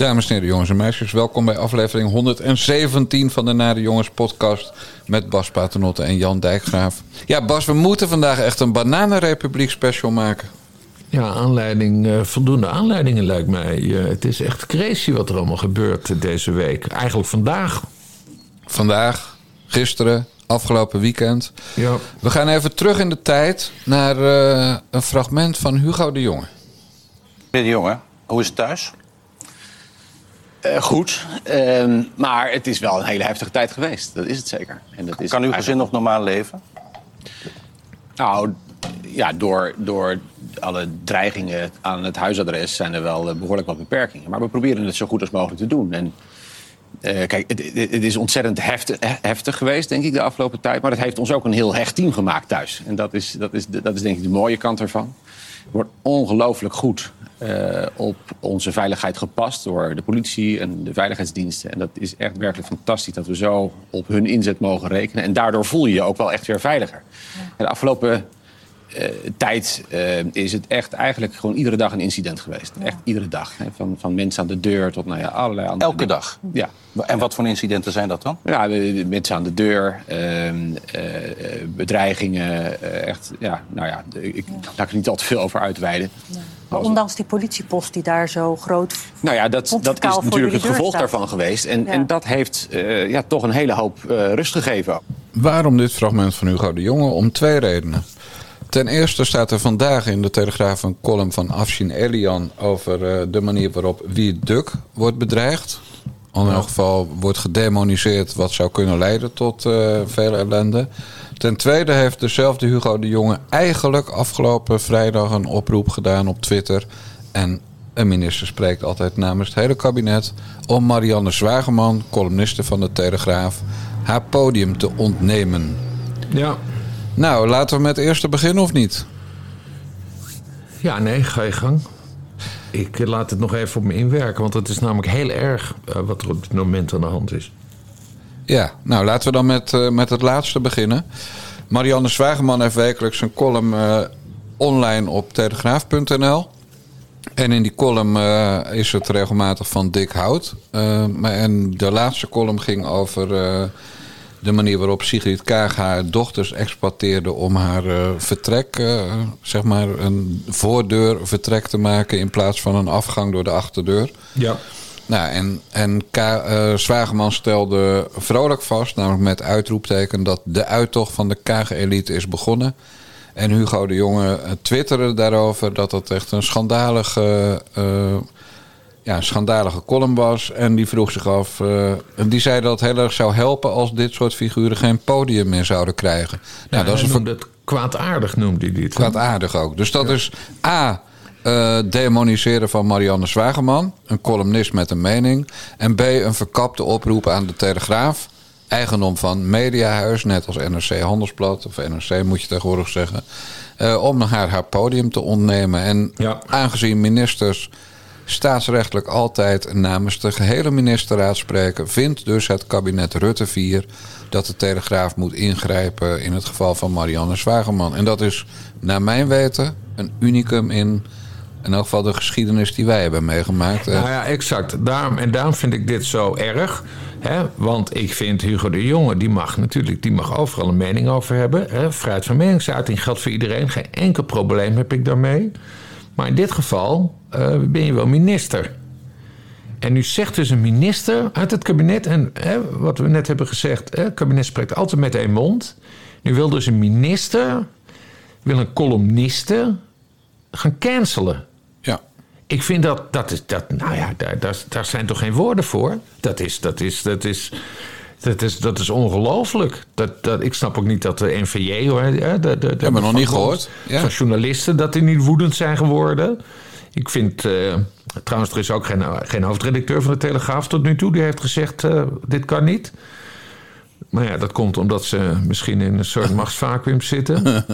Dames en heren, jongens en meisjes, welkom bij aflevering 117 van de Nare Jongens podcast met Bas Paternotte en Jan Dijkgraaf. Ja, Bas, we moeten vandaag echt een Bananenrepubliek special maken. Ja, aanleiding, uh, voldoende aanleidingen lijkt mij. Uh, het is echt crazy wat er allemaal gebeurt deze week. Eigenlijk vandaag. Vandaag, gisteren, afgelopen weekend. Ja. We gaan even terug in de tijd naar uh, een fragment van Hugo de Jonge. Meneer de Jonge, hoe is het thuis? Uh, goed, uh, maar het is wel een hele heftige tijd geweest. Dat is het zeker. En dat is kan uw gezin nog normaal leven? Nou, ja, door, door alle dreigingen aan het huisadres zijn er wel behoorlijk wat beperkingen. Maar we proberen het zo goed als mogelijk te doen. En uh, kijk, het, het, is ontzettend heftig, heftig, geweest, denk ik, de afgelopen tijd. Maar het heeft ons ook een heel hecht team gemaakt thuis. En dat is, dat is, dat is denk ik de mooie kant ervan. Het wordt ongelooflijk goed uh, op onze veiligheid gepast door de politie en de veiligheidsdiensten. En dat is echt werkelijk fantastisch dat we zo op hun inzet mogen rekenen. En daardoor voel je je ook wel echt weer veiliger. Ja. De afgelopen uh, tijd uh, is het echt eigenlijk gewoon iedere dag een incident geweest. Ja. Echt iedere dag. Hè. Van, van mensen aan de deur tot nou ja, allerlei andere Elke dag? Ja. En wat voor incidenten zijn dat dan? Ja, mensen aan de deur, uh, bedreigingen. echt, ja, nou ja, ik ja. laat er niet al te veel over uitweiden. Nee. Maar ondanks die politiepost die daar zo groot. Nou ja, dat, dat is natuurlijk het gevolg staat. daarvan geweest. En, ja. en dat heeft uh, ja, toch een hele hoop uh, rust gegeven. Waarom dit fragment van Hugo de Jonge? Om twee redenen. Ten eerste staat er vandaag in de Telegraaf een column van Afshin Elian over uh, de manier waarop Wie Duk wordt bedreigd. In elk geval wordt gedemoniseerd wat zou kunnen leiden tot uh, veel ellende. Ten tweede heeft dezelfde Hugo de Jonge eigenlijk afgelopen vrijdag een oproep gedaan op Twitter. En een minister spreekt altijd namens het hele kabinet om Marianne Zwageman, columniste van de Telegraaf, haar podium te ontnemen. Ja. Nou, laten we met het eerste beginnen of niet? Ja, nee, ga je gang. Ik laat het nog even op me inwerken, want het is namelijk heel erg uh, wat er op dit moment aan de hand is. Ja, nou laten we dan met, uh, met het laatste beginnen. Marianne Zwageman heeft wekelijks een column uh, online op telegraaf.nl. En in die column is het regelmatig van dik hout. maar en de laatste column ging over de manier waarop Sigrid Kaag haar dochters exploiteerde om haar vertrek, zeg maar een voordeur vertrek te maken in plaats van een afgang door de achterdeur. Ja. Nou, en, en K, uh, Zwageman stelde vrolijk vast, namelijk met uitroepteken, dat de uittocht van de Kaag-elite is begonnen. En Hugo de Jonge twitterde daarover dat het echt een schandalige, ja, schandalige column was. En die vroeg zich af, uh, en die zei dat het heel erg zou helpen als dit soort figuren geen podium meer zouden krijgen. Ja, nou, dat is een kwaadaardig noemde hij dit. Kwaadaardig ook. Dus dat ja. is A uh, demoniseren van Marianne Zwageman, een columnist met een mening. En B, een verkapte oproep aan de Telegraaf, eigendom van Mediahuis, net als NRC Handelsblad, of NRC moet je tegenwoordig zeggen, uh, om haar haar podium te ontnemen. En ja. aangezien ministers staatsrechtelijk altijd namens de gehele ministerraad spreken, vindt dus het kabinet Rutte 4 dat de Telegraaf moet ingrijpen in het geval van Marianne Zwageman. En dat is, naar mijn weten, een unicum in in elk geval de geschiedenis die wij hebben meegemaakt. Nou ja, exact. Daarom, en daarom vind ik dit zo erg. Hè? Want ik vind Hugo de Jonge, die mag natuurlijk die mag overal een mening over hebben. Hè? Vrijheid van meningsuiting geldt voor iedereen. Geen enkel probleem heb ik daarmee. Maar in dit geval uh, ben je wel minister. En nu zegt dus een minister uit het kabinet... en hè, wat we net hebben gezegd... Hè, het kabinet spreekt altijd met één mond. Nu wil dus een minister... wil een columniste gaan cancelen. Ja. Ik vind dat, dat is, dat, nou ja, daar, daar, daar zijn toch geen woorden voor? Dat is, dat is, dat is, dat is, dat is ongelooflijk. Dat, dat, ik snap ook niet dat de NVJ, hoor, de, de, de, hebben we nog niet gehoord. Ja. Van journalisten, dat die niet woedend zijn geworden. Ik vind, uh, trouwens, er is ook geen, geen hoofdredacteur van de Telegraaf tot nu toe. Die heeft gezegd, uh, dit kan niet. Maar ja, dat komt omdat ze misschien in een soort machtsvacuum zitten.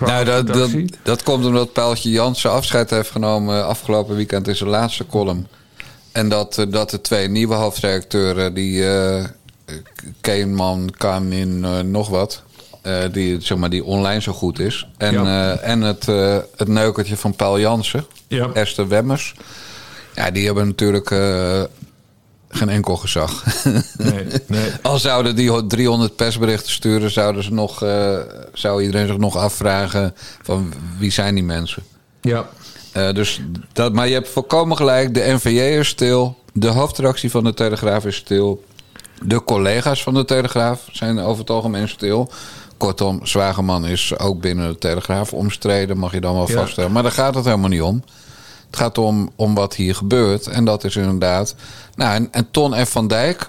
nou, dat, dat, dat, komt omdat Pijltje Jansen afscheid heeft genomen afgelopen weekend in zijn laatste column. En dat, dat de twee nieuwe hoofdredacteuren, die uh, Keenman, Kanin, uh, nog wat... Uh, die, zeg maar, die online zo goed is. En, ja. en het, het neukertje van Paul Jansen, ja. Esther Wemmers Ja, die hebben natuurlijk eh, geen enkel gezag. Nee, nee. Al zouden die 300 persberichten sturen, zouden ze nog, eh, zou iedereen zich nog afvragen van wie zijn die mensen. Ja. Eh, dus dat, maar je hebt volkomen gelijk. De NVJ is stil. De hoofdredactie van de Telegraaf is stil. De collega's van de Telegraaf zijn over het algemeen stil. Kortom, Zwageman is ook binnen de Telegraaf omstreden, mag je dan wel Ja. vaststellen. Maar daar gaat het helemaal niet om. Het gaat om, om wat hier gebeurt. En dat is inderdaad. Nou, en, en Ton F. van Dijk,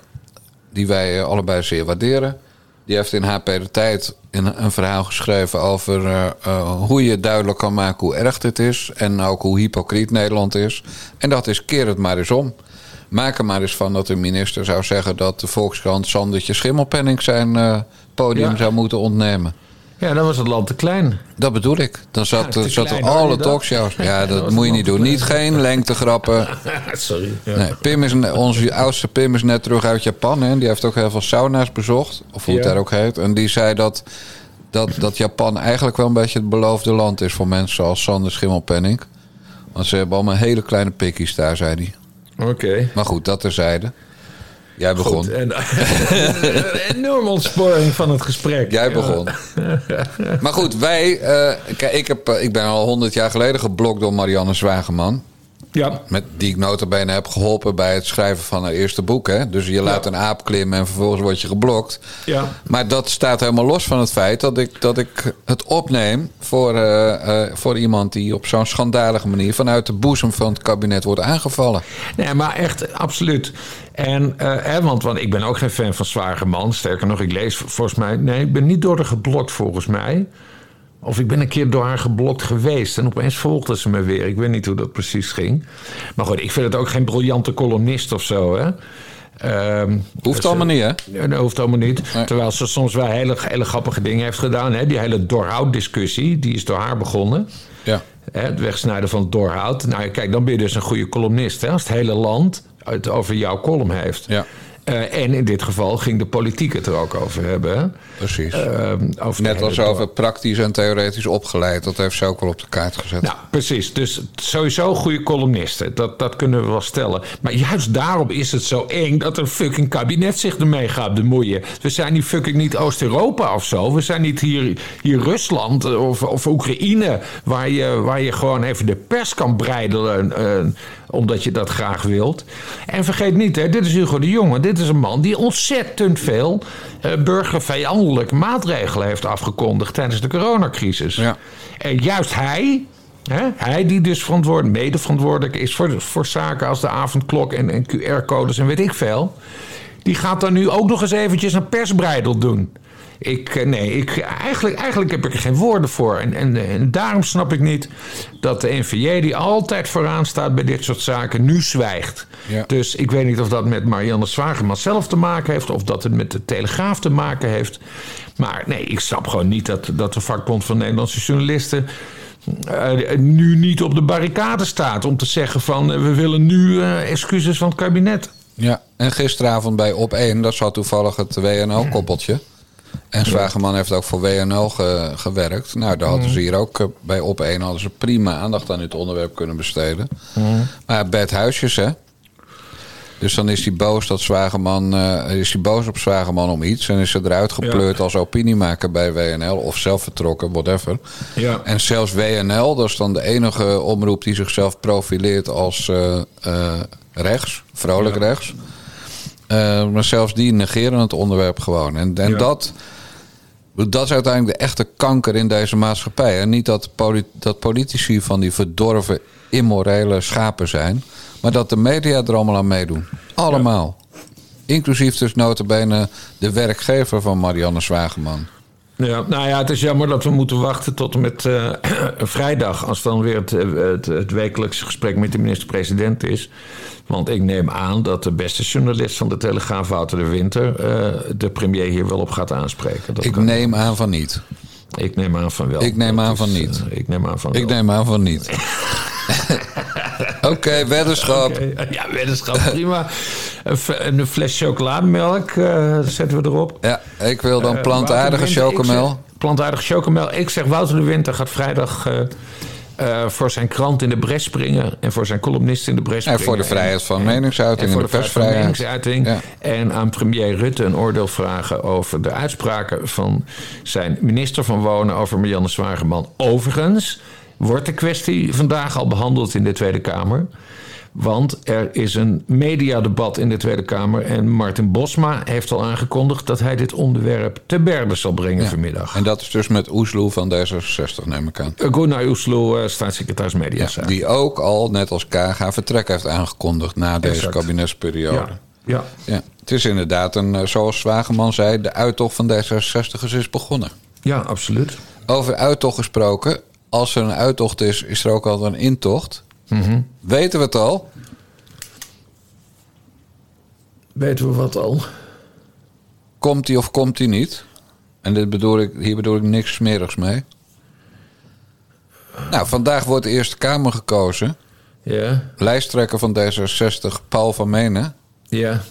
die wij allebei zeer waarderen. Die heeft in HP de Tijd een, een verhaal geschreven over eh, eh, hoe je duidelijk kan maken hoe erg dit is. En ook hoe hypocriet Nederland is. En dat is keer het maar eens om. Maak er maar eens van dat de minister zou zeggen dat de Volkskrant Sandertje Schimmelpenning zijn eh, podium Ja. zou moeten ontnemen. ja, dan was het land te klein. Dat bedoel ik. Dan zat, Ja, zat er klein, hoor alle talkshows. Ja, dat moet je niet doen. Niet geen lengtegrappen. Sorry. Ja. Nee, Pim is, ne- onze oudste Pim is net terug uit Japan. Hè. Die heeft ook heel veel sauna's bezocht. Of hoe het daar ook heet. En die zei dat, dat, dat Japan eigenlijk wel een beetje het beloofde land is... voor mensen zoals Sander Schimmelpenning. Want ze hebben allemaal hele kleine pikkies daar, zei hij. Oké. Maar goed, dat terzijde. Jij begon. Goed, en, een enorme ontsporing van het gesprek. Jij begon. Maar goed, wij... eh, kijk, ik, heb, eh, ik ben al honderd jaar geleden geblokt door Marianne Zwageman. Ja, Met, die ik notabene heb geholpen bij het schrijven van haar eerste boek. Hè? Dus je laat een aap klimmen en vervolgens word je geblokt. ja. Maar dat staat helemaal los van het feit dat ik, dat ik het opneem voor, eh, eh, voor iemand die op zo'n schandalige manier vanuit de boezem van het kabinet wordt aangevallen. Nee, maar echt, absoluut. En, hè, want, want ik ben ook geen fan van Zwageman. Sterker nog, ik lees volgens mij... Nee, ik ben niet door haar geblokt volgens mij. Of ik ben een keer door haar geblokt geweest. En opeens volgde ze me weer. Ik weet niet hoe dat precies ging. Maar goed, ik vind het ook geen briljante columnist of zo, hè. Ehm, Hoeft allemaal niet, hè? Ja, dat hoeft allemaal niet. Nee. Terwijl ze soms wel hele, hele grappige dingen heeft gedaan. Hè? Die hele doorhoud-discussie, die is door haar begonnen. Ja. Hè, het wegsnijden van het doorhoud. Nou, kijk, dan ben je dus een goede columnist. Hè? Als het hele land het over jouw column heeft. Ja. Eh, en in dit geval ging de politiek het er ook over hebben. Precies. Ehm, over Net als over praktisch en theoretisch opgeleid. Dat heeft ze ook wel op de kaart gezet. Nou, precies. Dus sowieso goede columnisten. Dat, dat kunnen we wel stellen. Maar juist daarom is het zo eng dat een fucking kabinet zich ermee gaat bemoeien. We zijn niet fucking niet Oost-Europa of zo. We zijn niet hier, hier Rusland eh, of, of Oekraïne. Waar je, waar je gewoon even de pers kan breidelen. eh, omdat je dat graag wilt. En vergeet niet, hè, dit is Hugo de Jonge. Dit is een man die ontzettend veel eh, burgervijandelijke maatregelen heeft afgekondigd tijdens de coronacrisis. Ja. En juist hij, hè, hij die dus verantwoord, mede verantwoordelijk is voor, voor zaken als de avondklok en, en QR-codes en weet ik veel. Die gaat dan nu ook nog eens eventjes een persbreidel doen. Ik, eh, nee, ik, eigenlijk, eigenlijk heb ik er geen woorden voor. En, en, en daarom snap ik niet dat de NVJ, die altijd vooraan staat bij dit soort zaken, nu zwijgt. Ja. Dus ik weet niet of dat met Marianne Zwageman zelf te maken heeft, of dat het met de Telegraaf te maken heeft. Maar nee, ik snap gewoon niet dat, dat de vakbond van Nederlandse journalisten eh, nu niet op de barricade staat om te zeggen van we willen nu excuses van het kabinet. Ja, en gisteravond bij Op 1, dat zat toevallig het WNL-koppeltje. En Zwageman heeft ook voor WNL ge- gewerkt. Nou, daar hadden ze hier ook eh, bij Op 1 hadden ze prima aandacht aan dit onderwerp kunnen besteden. Maar Bert Huisjes, hè? Dus dan is hij boos dat Zwageman, eh, is hij boos op Zwageman om iets. En is ze eruit gepleurd als opiniemaker bij WNL. Of zelf vertrokken, whatever. Ja. En zelfs WNL, dat is dan de enige omroep die zichzelf profileert als eh, rechts, vrolijk rechts. Eh, maar zelfs die negeren het onderwerp gewoon. En, en Ja. dat, dat is uiteindelijk de echte kanker in deze maatschappij. En niet dat, poli- dat politici van die verdorven, immorele schapen zijn. Maar dat de media er allemaal aan meedoen. Allemaal. Inclusief dus notabene de werkgever van Marianne Zwageman. Ja, nou ja, het is jammer dat we moeten wachten tot en met eh, vrijdag. Als dan weer het, eh, het, het wekelijkse gesprek met de minister-president is. Want ik neem aan dat de beste journalist van de Telegraaf, Wouter de Winter. eh, de premier hier wel op gaat aanspreken. Dat Ik neem aan van niet. ik neem aan van wel. Ik neem aan van niet. ik neem aan van Ik wel. neem aan van niet. Oké, weddenschap. Oké, Ja, wetenschap, prima. Een, fles chocolademelk eh, zetten we erop. Ja, ik wil dan Eh, plantaardige ik chocomel. Plantaardige chocomel. Ik zeg Wouter de Winter gaat vrijdag eh, voor zijn krant in de bres springen en voor zijn columnist in de bres springen. En voor de vrijheid van meningsuiting en en voor de de persvrijheid. meningsuiting. Ja. En aan premier Rutte een oordeel vragen over de uitspraken van zijn minister van Wonen over Marianne Zwageman. Overigens wordt de kwestie vandaag al behandeld in de Tweede Kamer. Want er is een mediadebat in de Tweede Kamer. En Martin Bosma heeft al aangekondigd dat hij dit onderwerp te berde zal brengen Ja. vanmiddag. En dat is dus met Oesloe van D66, neem ik aan. Gunnar Oesloe, eh, staatssecretaris Media. Ja, die ook al, net als Kaga, vertrek heeft aangekondigd na deze kabinetsperiode. ja, ja. Ja, het is inderdaad een, eh, zoals Zwageman zei, de uittocht van D66 is begonnen. ja, absoluut. Over uittocht gesproken, als er een uittocht is, is er ook altijd een intocht. Weten we het al? Weten we wat al? Komt hij of komt hij niet? En dit bedoel ik, hier bedoel ik niks smerigs mee. Nou, vandaag wordt de Eerste Kamer gekozen. Ja, Lijsttrekker van D66, Paul van Menen. ja.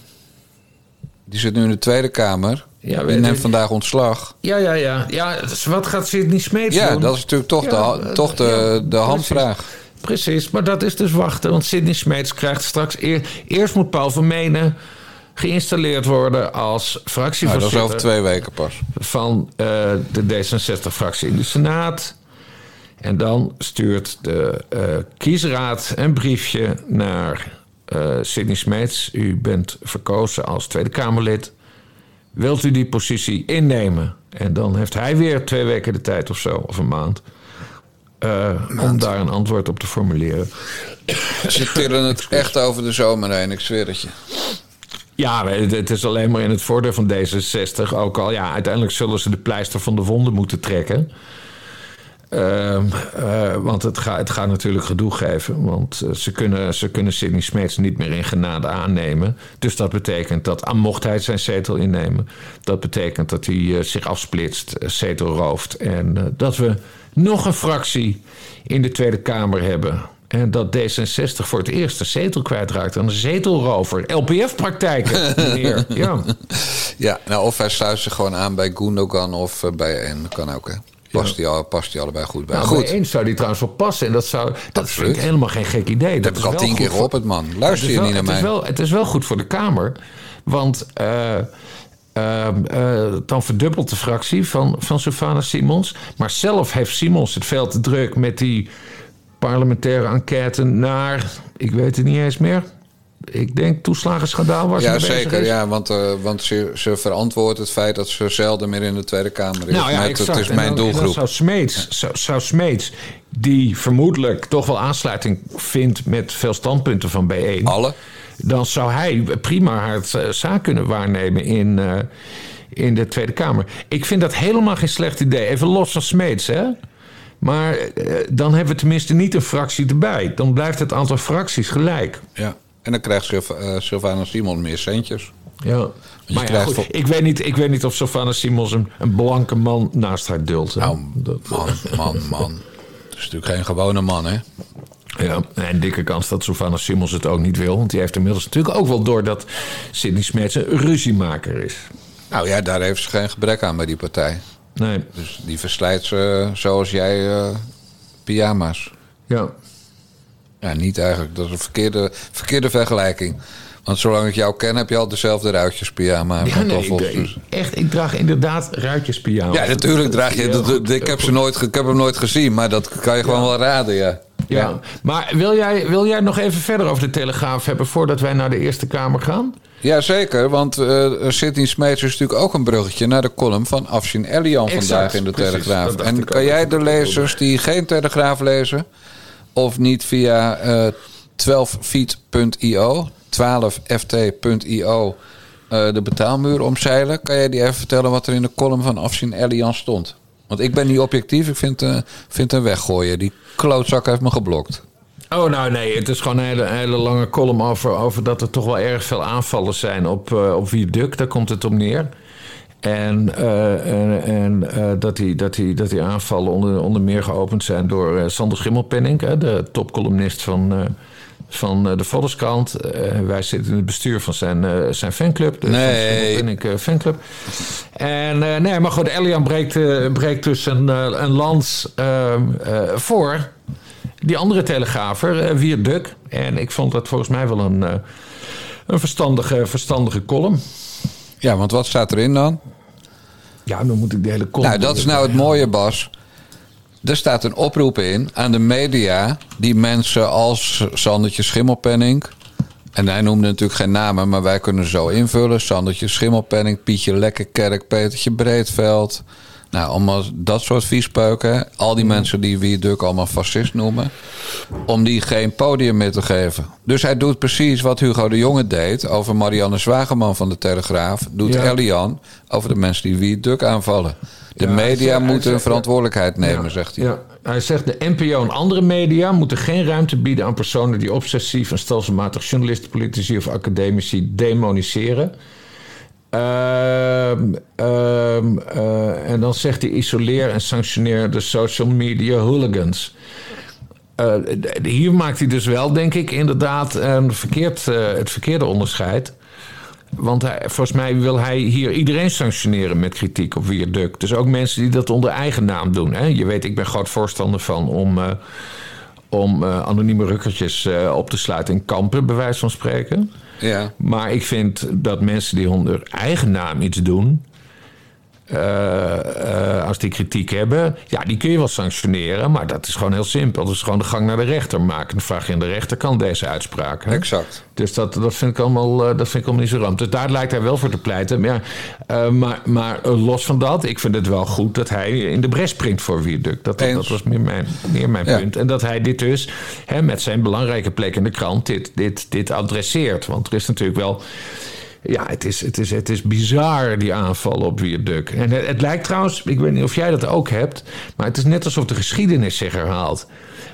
Die zit nu in de Tweede Kamer. Ja, Die neemt vandaag ontslag. Ja, ja, ja. ja dus wat gaat Smeets Ja, doen? dat is natuurlijk toch, Ja, de, eh, toch de, ja, de precies. Precies, maar dat is dus wachten. Want Sidney Smeets krijgt straks... Eer, eerst moet Paul van Menen geïnstalleerd worden als Nou, dat fractievoorzitter... is over twee weken pas. van eh, de D66-fractie in de Senaat. En dan stuurt de eh, kiesraad een briefje naar eh Sidney Smeets. U bent verkozen als Tweede Kamerlid. Wilt u die positie innemen? En dan heeft hij weer twee weken de tijd of zo, of een maand... eh, om daar een antwoord op te formuleren. Ze tillen het echt over de zomer heen, ik zweer het je. Ja, het is alleen maar in het voordeel van D66. Ook al, ja, uiteindelijk zullen ze de pleister van de wonden moeten trekken. Ehm, eh, want het, gaat het gaat natuurlijk gedoe geven. Want eh, ze, kunnen, ze kunnen Sidney Smeets niet meer in genade aannemen. Dus dat betekent dat, aan mocht hij zijn zetel innemen... dat betekent dat hij zich afsplitst, zetel rooft... en dat we nog een fractie in de Tweede Kamer hebben... En dat D66 voor het eerst een zetel kwijtraakt aan een zetelrover. LPF-praktijken, meneer. Ja. Ja, nou, of hij sluit zich gewoon aan bij Gundogan of eh, bij. Dat kan ook, hè. Past, die, al- past die allebei goed bij. Nou, goed, bij zou die trouwens wel passen. En dat, zou, dat vind ik helemaal geen gek idee. dat heb ik al tien keer gehoord, man. Luister het je niet naar het mij? Is wel, het is wel goed voor de Kamer. Want eh, ehm, eh, dan verdubbelt de fractie van, van Sylvana Simons. Maar zelf heeft Simons het veel te druk met die parlementaire enquête naar... Ik weet het niet eens meer. Ik denk toeslagenschandaal was Ja, er zeker. Ja, want, eh, want ze, ze verantwoordt het feit dat ze zelden meer in de Tweede Kamer is. Nou ja, Met, exact. het is En mijn en dan doelgroep. zou Smeets, zou, zou Smeets, die vermoedelijk toch wel aansluiting vindt met veel standpunten van B1, Alle? Dan zou hij prima haar eh, zaak kunnen waarnemen in, eh, in de Tweede Kamer. Ik vind dat helemaal geen slecht idee. Even los van Smeets, hè? Maar eh, dan hebben we tenminste niet een fractie erbij. Dan blijft het aantal fracties gelijk. Ja. En dan krijgt Sylv Sylvana Simon meer centjes. Ja. Maar ja, goed, ik, weet niet, ik weet niet of Sylvana Simons een, een blanke man naast haar duldt. hè. Nou, Dat- man, man, man. Het is natuurlijk geen gewone man, hè? Ja, en dikke kans dat Sylvana Simons het ook niet wil. Want die heeft inmiddels natuurlijk ook wel door dat Sidney Smeets een ruziemaker is. Nou ja, daar heeft ze geen gebrek aan bij die partij. Nee, Dus die verslijt ze zoals jij eh, pyjama's. ja. Ja, niet eigenlijk. Dat is een verkeerde, verkeerde vergelijking. Want zolang ik jou ken, heb je al dezelfde ruitjes pyjama. en ja nee, ik, dus- echt, ik draag inderdaad ruitjespyjama. Ja, natuurlijk draag je. Dat- goed. ik, heb ze nooit, ik heb hem nooit gezien, maar dat kan je gewoon wel raden, ja. Ja. Maar wil jij, wil jij nog even verder over de Telegraaf hebben... voordat wij naar de Eerste Kamer gaan? Ja, zeker. Want eh Sidney Smeets is natuurlijk ook een bruggetje naar de column van Afshin Elian Exact, vandaag in de precies. Telegraaf. En kan jij de lezers die geen Telegraaf lezen, of niet via eh 12feet.io, 12ft.io, eh, de betaalmuur omzeilen, kan jij die even vertellen wat er in de column van Afshin Elian stond? Want ik ben niet objectief, ik vind, eh vind een weggooien. Die klootzak heeft me geblokt. Oh, nou nee, het is gewoon een hele, hele lange column over, over dat er toch wel erg veel aanvallen zijn op, eh op Viaduct. Daar komt het op neer. En, en, dat, die, dat, die, dat die aanvallen onder, onder meer geopend zijn door Sander Schimmelpenning, de topcolumnist van, van eh, de Volkskrant. Eh, wij zitten in het bestuur van zijn, eh, zijn fanclub, de Nee. Schimmelpenninck, eh, fanclub. En nee, maar goed, Elian breekt, breekt dus een, een lans voor die andere telegrafer, Wier Duk. En ik vond dat volgens mij wel een, een verstandige, verstandige column. Ja, want wat staat erin dan? Ja, dan moet ik de hele column... Nou, dat is nou het mooie, Bas. Er staat een oproep in aan de media... die mensen als Sandertje Schimmelpenning... En hij noemde natuurlijk geen namen, maar wij kunnen zo invullen. Sandertje Schimmelpenning, Pietje Lekkerkerk, Petertje Breedveld. Nou, allemaal dat soort viespeuken. Al die mensen die wie Duk allemaal fascist noemen. Om die geen podium meer te geven. Dus hij doet precies wat Hugo de Jonge deed over Marianne Zwageman van de Telegraaf. Doet Ja. Elian over de mensen die wie Duk aanvallen. De Ja, media zegt- moeten een verantwoordelijkheid nemen, Ja, zegt hij. Ja. Hij zegt de NPO en andere media moeten geen ruimte bieden aan personen die obsessief en stelselmatig journalisten, politici of academici demoniseren. Ehm, ehm, eh, en dan zegt hij isoleer en sanctioneer de social media hooligans. Eh, hier maakt hij dus wel, denk ik, inderdaad een verkeerd, eh, het verkeerde onderscheid. Want hij, volgens mij wil hij hier iedereen sanctioneren met kritiek op Wierduk. Dus ook mensen die dat onder eigen naam doen. Hè? Je weet, ik ben groot voorstander van om, om anonieme rukkertjes op te sluiten in kampen, bij wijze van spreken. Ja. Maar ik vind dat mensen die onder eigen naam iets doen. Eh, eh, als die kritiek hebben, ja, die kun je wel sanctioneren, maar dat is gewoon heel simpel. Dat is gewoon de gang naar de rechter maken. Dan vraag je aan de rechterkant deze uitspraak. Hè? Exact. Dus dat, dat, vind ik allemaal, eh, dat vind ik allemaal niet zo ramp. Dus daar lijkt hij wel voor te pleiten. Maar, ja, maar, maar los van dat, ik vind het wel goed dat hij in de bres springt voor Wierduk. Dat, dat, was meer mijn, meer mijn Ja. punt. En dat hij dit dus hè, met zijn belangrijke plek in de krant dit, dit, dit adresseert. Want er is natuurlijk wel. Ja, het is, het is, het is bizar, die aanval op Wierduk. En het, lijkt trouwens, ik weet niet of jij dat ook hebt... maar het is net alsof de geschiedenis zich herhaalt.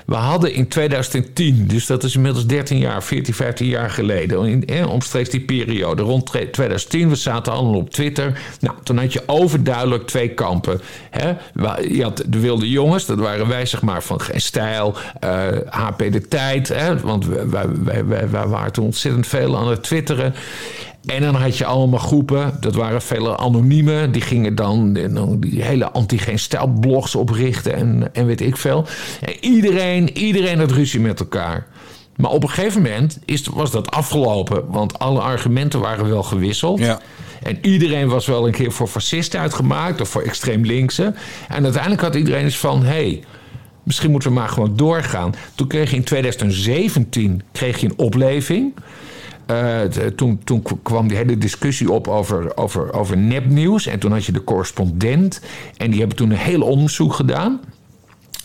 We hadden in 2010, dus dat is inmiddels 13 jaar, 14, 15 jaar geleden... In, eh, omstreeks die periode, rond tre- 2010, we zaten allemaal op Twitter... Nou, toen had je overduidelijk twee kampen. Hè? Je had de wilde jongens, dat waren wij zeg maar van stijl... eh, HP De Tijd, hè? want wij, wij waren toen ontzettend veel aan het twitteren... En dan had je allemaal groepen, dat waren vele anoniemen, die gingen dan eh, die hele anti-geen stijlblogs oprichten en, en weet ik veel. En iedereen, iedereen had ruzie met elkaar. Maar op een gegeven moment is, was dat afgelopen, want alle argumenten waren wel gewisseld. Ja. En iedereen was wel een keer voor fascisten uitgemaakt of voor extreem linkse. En uiteindelijk had iedereen eens van: hé, hey, misschien moeten we maar gewoon doorgaan. Toen kreeg je in 2017 kreeg je een opleving. Eh, toen, toen kwam die hele discussie op over, over, over nepnieuws. En toen had je de correspondent. En die hebben toen een heel onderzoek gedaan.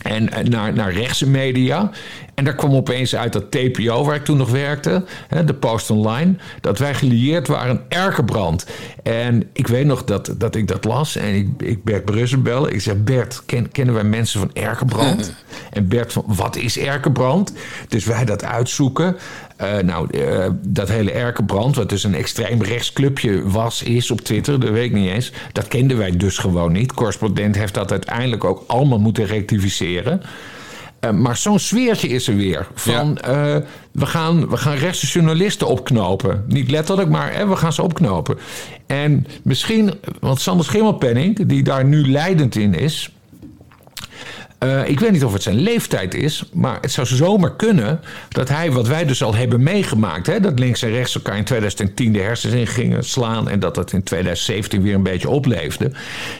En eh, naar, naar rechtse media. En daar kwam opeens uit dat TPO, waar ik toen nog werkte, hè, de Post Online, dat wij gelieerd waren aan Erkenbrand. En ik weet nog dat, dat ik dat las en ik, ik Bert Brussen bellen. Ik zeg, Bert, ken, kennen wij mensen van Erkenbrand? En Bert van, wat is Erkenbrand? Dus wij dat uitzoeken. Eh, nou, eh, dat hele Erkenbrand, wat dus een extreem rechtsclubje was, is op Twitter, dat weet ik niet eens. Dat kenden wij dus gewoon niet. Correspondent heeft dat uiteindelijk ook allemaal moeten rectificeren. Eh, maar zo'n sfeertje is er weer. Van we, gaan, we gaan rechtse journalisten opknopen. Niet letterlijk, maar eh, we gaan ze opknopen. En misschien, want Sander Schimmelpenning, die daar nu leidend in is. Eh, ik weet niet of het zijn leeftijd is, maar het zou zomaar kunnen dat hij, wat wij dus al hebben meegemaakt, hè, dat links en rechts elkaar in 2010 de hersens in gingen slaan en dat dat in 2017 weer een beetje opleefde.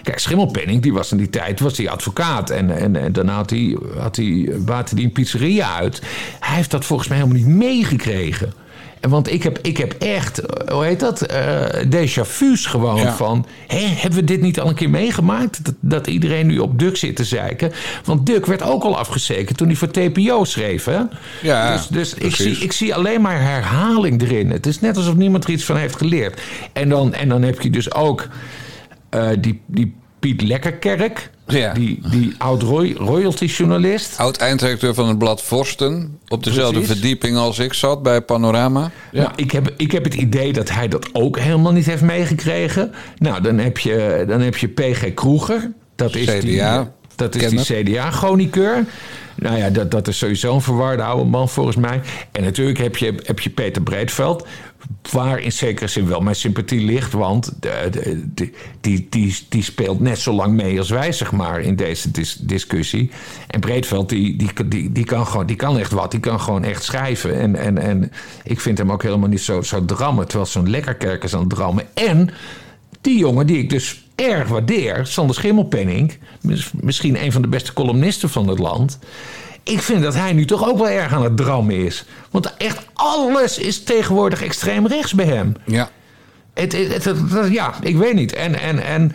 Kijk, Schimmelpenning, die was in die tijd was die advocaat en, en, en daarna had hij, had hij, baatte hij een pizzeria uit. Hij heeft dat volgens mij helemaal niet meegekregen. Want ik heb, ik heb echt, hoe heet dat, eh déjà vu's gewoon Ja. van... Hé, hebben we dit niet al een keer meegemaakt? Dat, dat iedereen nu op Duk zit te zeiken. Want Duk werd ook al afgezekerd toen hij voor TPO schreef, hè? Ja, dus dus ik, zie, ik zie alleen maar herhaling erin. Het is net alsof niemand er iets van heeft geleerd. En dan, en dan heb je dus ook eh, die, die Piet Lekkerkerk... Ja. Die, die oud-royalty-journalist. Oud-eindredacteur van het blad Vorsten. Op dezelfde Precies. verdieping als ik zat bij Panorama. Nou, ik, heb, ik heb het idee dat hij dat ook helemaal niet heeft meegekregen. Nou, dan heb je, dan heb je PG Kroeger. Dat is die, CDA. Dat is die CDA-chroniqueur. Nou ja, dat, dat is sowieso een verwarde oude man volgens mij. En natuurlijk heb je, heb je Peter Breedveld. Waar in zekere zin wel mijn sympathie ligt. Want de, de- de- die, die, die speelt net zo lang mee als wij, zeg maar, in deze dis- discussie. En Breedveld, die, die, die, die, kan gewoon, die kan echt wat. Die kan gewoon echt schrijven. En, en, en ik vind hem ook helemaal niet zo, zo drammen. Terwijl zo'n lekkerkerk is aan het drammen. En die jongen die ik dus erg waardeer, Sander Schimmelpenning, mis- misschien een van de beste columnisten van het land. Ik vind dat hij nu toch ook wel erg aan het drammen is. Want echt alles is tegenwoordig extreem rechts bij hem. Ja. Het, het, het- ja, ik weet niet. En, en, en,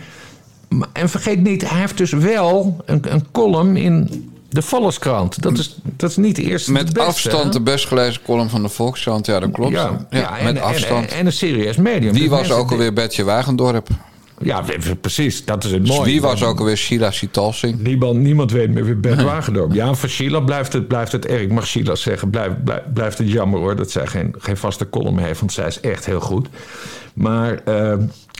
en vergeet niet, hij heeft dus wel een, een column in de Volkskrant. Dat is, dat is niet de eerste Met de beste, afstand hè? de best gelezen column van de Volkskrant. Ja, dat klopt. Ja, met en- afstand. En, en een serieus medium. wie Dus was mensen ook alweer Betje Wagendorp? Ja, precies. Dat is het Dus mooie. wie was ook alweer Sheila Sitalsing? Niemand, niemand weet meer wie Bert Wagendorp. Ja, voor Sheila blijft het, blijft het erg. Ik mag Sheila zeggen, blijft, blijft, blijft het jammer hoor... dat zij geen, geen vaste column heeft, want zij is echt heel goed. Maar, eh,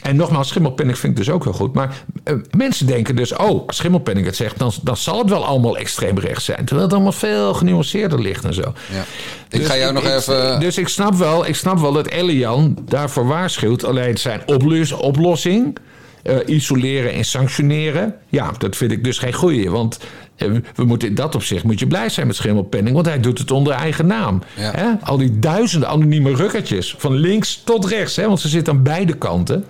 en nogmaals, Schimmelpenning vind ik dus ook heel goed. Maar eh, mensen denken dus, oh, als Schimmelpenning het zegt... Dan, dan zal het wel allemaal extreem rechts zijn. Terwijl het allemaal veel genuanceerder ligt en zo. Ja. Ik ga jou nog ik- even... Dus ik snap wel, ik snap wel dat Elian daarvoor waarschuwt. Alleen zijn oplos- oplossing, eh, isoleren en sanctioneren... ja, dat vind ik dus geen goeie. Want eh, we moeten in dat opzicht moet je blij zijn met Schimmelpenning... want hij doet het onder eigen naam. Ja. Hè? Al die duizenden anonieme rukkertjes, van links tot rechts... Hè? want ze zitten aan beide kanten...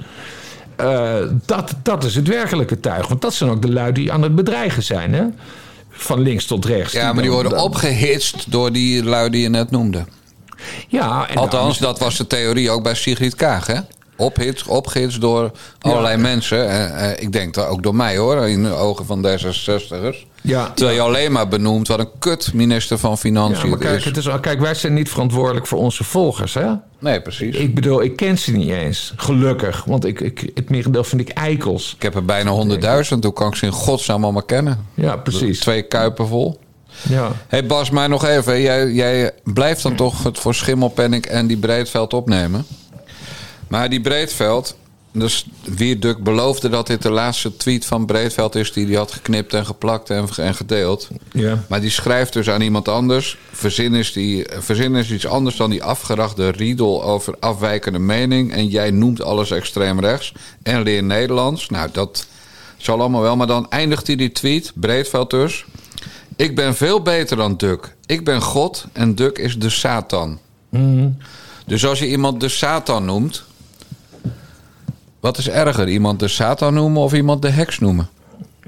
Eh, dat, dat is het werkelijke tuig. Want dat zijn ook de lui die aan het bedreigen zijn. Hè? Van links tot rechts. Ja, maar die worden dan- opgehitst door die lui die je net noemde. Ja, en Althans, dan- dat was de theorie ook bij Sigrid Kaag, hè? Ophits, opgehitst door allerlei mensen. Eh, eh, ik denk dat ook door mij, hoor, in de ogen van D66'ers. Ja, Terwijl je alleen maar benoemt wat een kut minister van Ja, Financiën maar kijk, is. het is, al- kijk, wij zijn niet verantwoordelijk voor onze volgers, hè? Nee, precies. Ik, Ik bedoel, ik ken ze niet eens. Gelukkig. Want ik, ik, het merendeel vind ik eikels. heb er bijna 100.000. Hoe kan ik ze in godsnaam allemaal kennen? Ja, precies. Twee kuipen vol. Ja. Hé hey Bas, maar nog even. Jij, jij blijft dan toch het voor Schimmelpenning en die Breedveld opnemen. Maar die Breedveld... Dus Wierduk beloofde dat dit de laatste tweet van Breedveld is... die hij had geknipt en geplakt en, en gedeeld. Ja. Maar die schrijft dus aan iemand anders. Verzin is, die, verzin is iets anders dan die afgerachte riedel over afwijkende mening. En jij noemt alles extreem rechts. En leer Nederlands. Nou, dat zal allemaal wel. Maar dan eindigt hij die tweet, Breedveld dus. Ik ben veel beter dan Duk. Ik ben God en Duk is de Satan. Dus als je iemand de Satan noemt... Wat is erger, iemand de Satan noemen of iemand de heks noemen?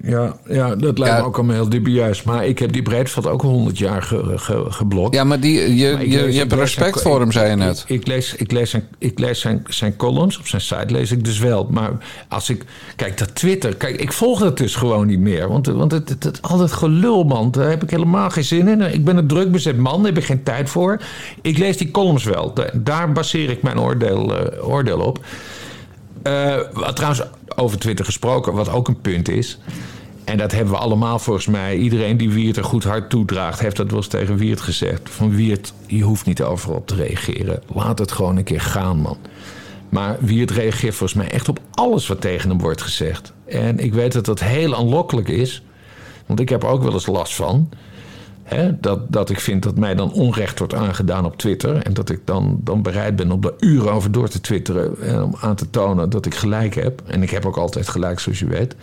Ja, ja, dat lijkt Ja. me ook allemaal heel dubieus. Maar ik heb die Breedveld ook al honderd jaar ge, ge- geblokt. Ja, maar die, je, Maar je, lees- je hebt respect zijn- voor hem, zei je net. Ik, ik lees, ik lees, zijn, ik lees zijn, zijn columns op zijn site, lees ik dus wel. Maar als ik. Kijk, dat Twitter. Kijk, ik volg dat dus gewoon niet meer. Want, want het, het, het- al dat gelul, man. Daar heb ik helemaal geen zin in. Ik ben een druk bezet man, daar heb ik geen tijd voor. Ik lees die columns wel. Da- Daar baseer ik mijn oordeel, eh, oordeel op. Wat trouwens, over Twitter gesproken, wat ook een punt is. En dat hebben we allemaal volgens mij. Iedereen die Wiert een goed hart toedraagt, heeft dat wel eens tegen Wiert gezegd. Van Wiert, je hoeft niet overal op te reageren. Laat het gewoon een keer gaan, man. Maar Wiert reageert volgens mij echt op alles wat tegen hem wordt gezegd. En ik weet dat dat heel aanlokkelijk is. Want ik heb er ook wel eens last van. Dat, dat ik vind dat mij dan onrecht wordt aangedaan op Twitter. En dat ik dan, dan bereid ben om daar uren over door te twitteren. En om aan te tonen dat ik gelijk heb. En ik heb ook altijd gelijk, zoals je weet.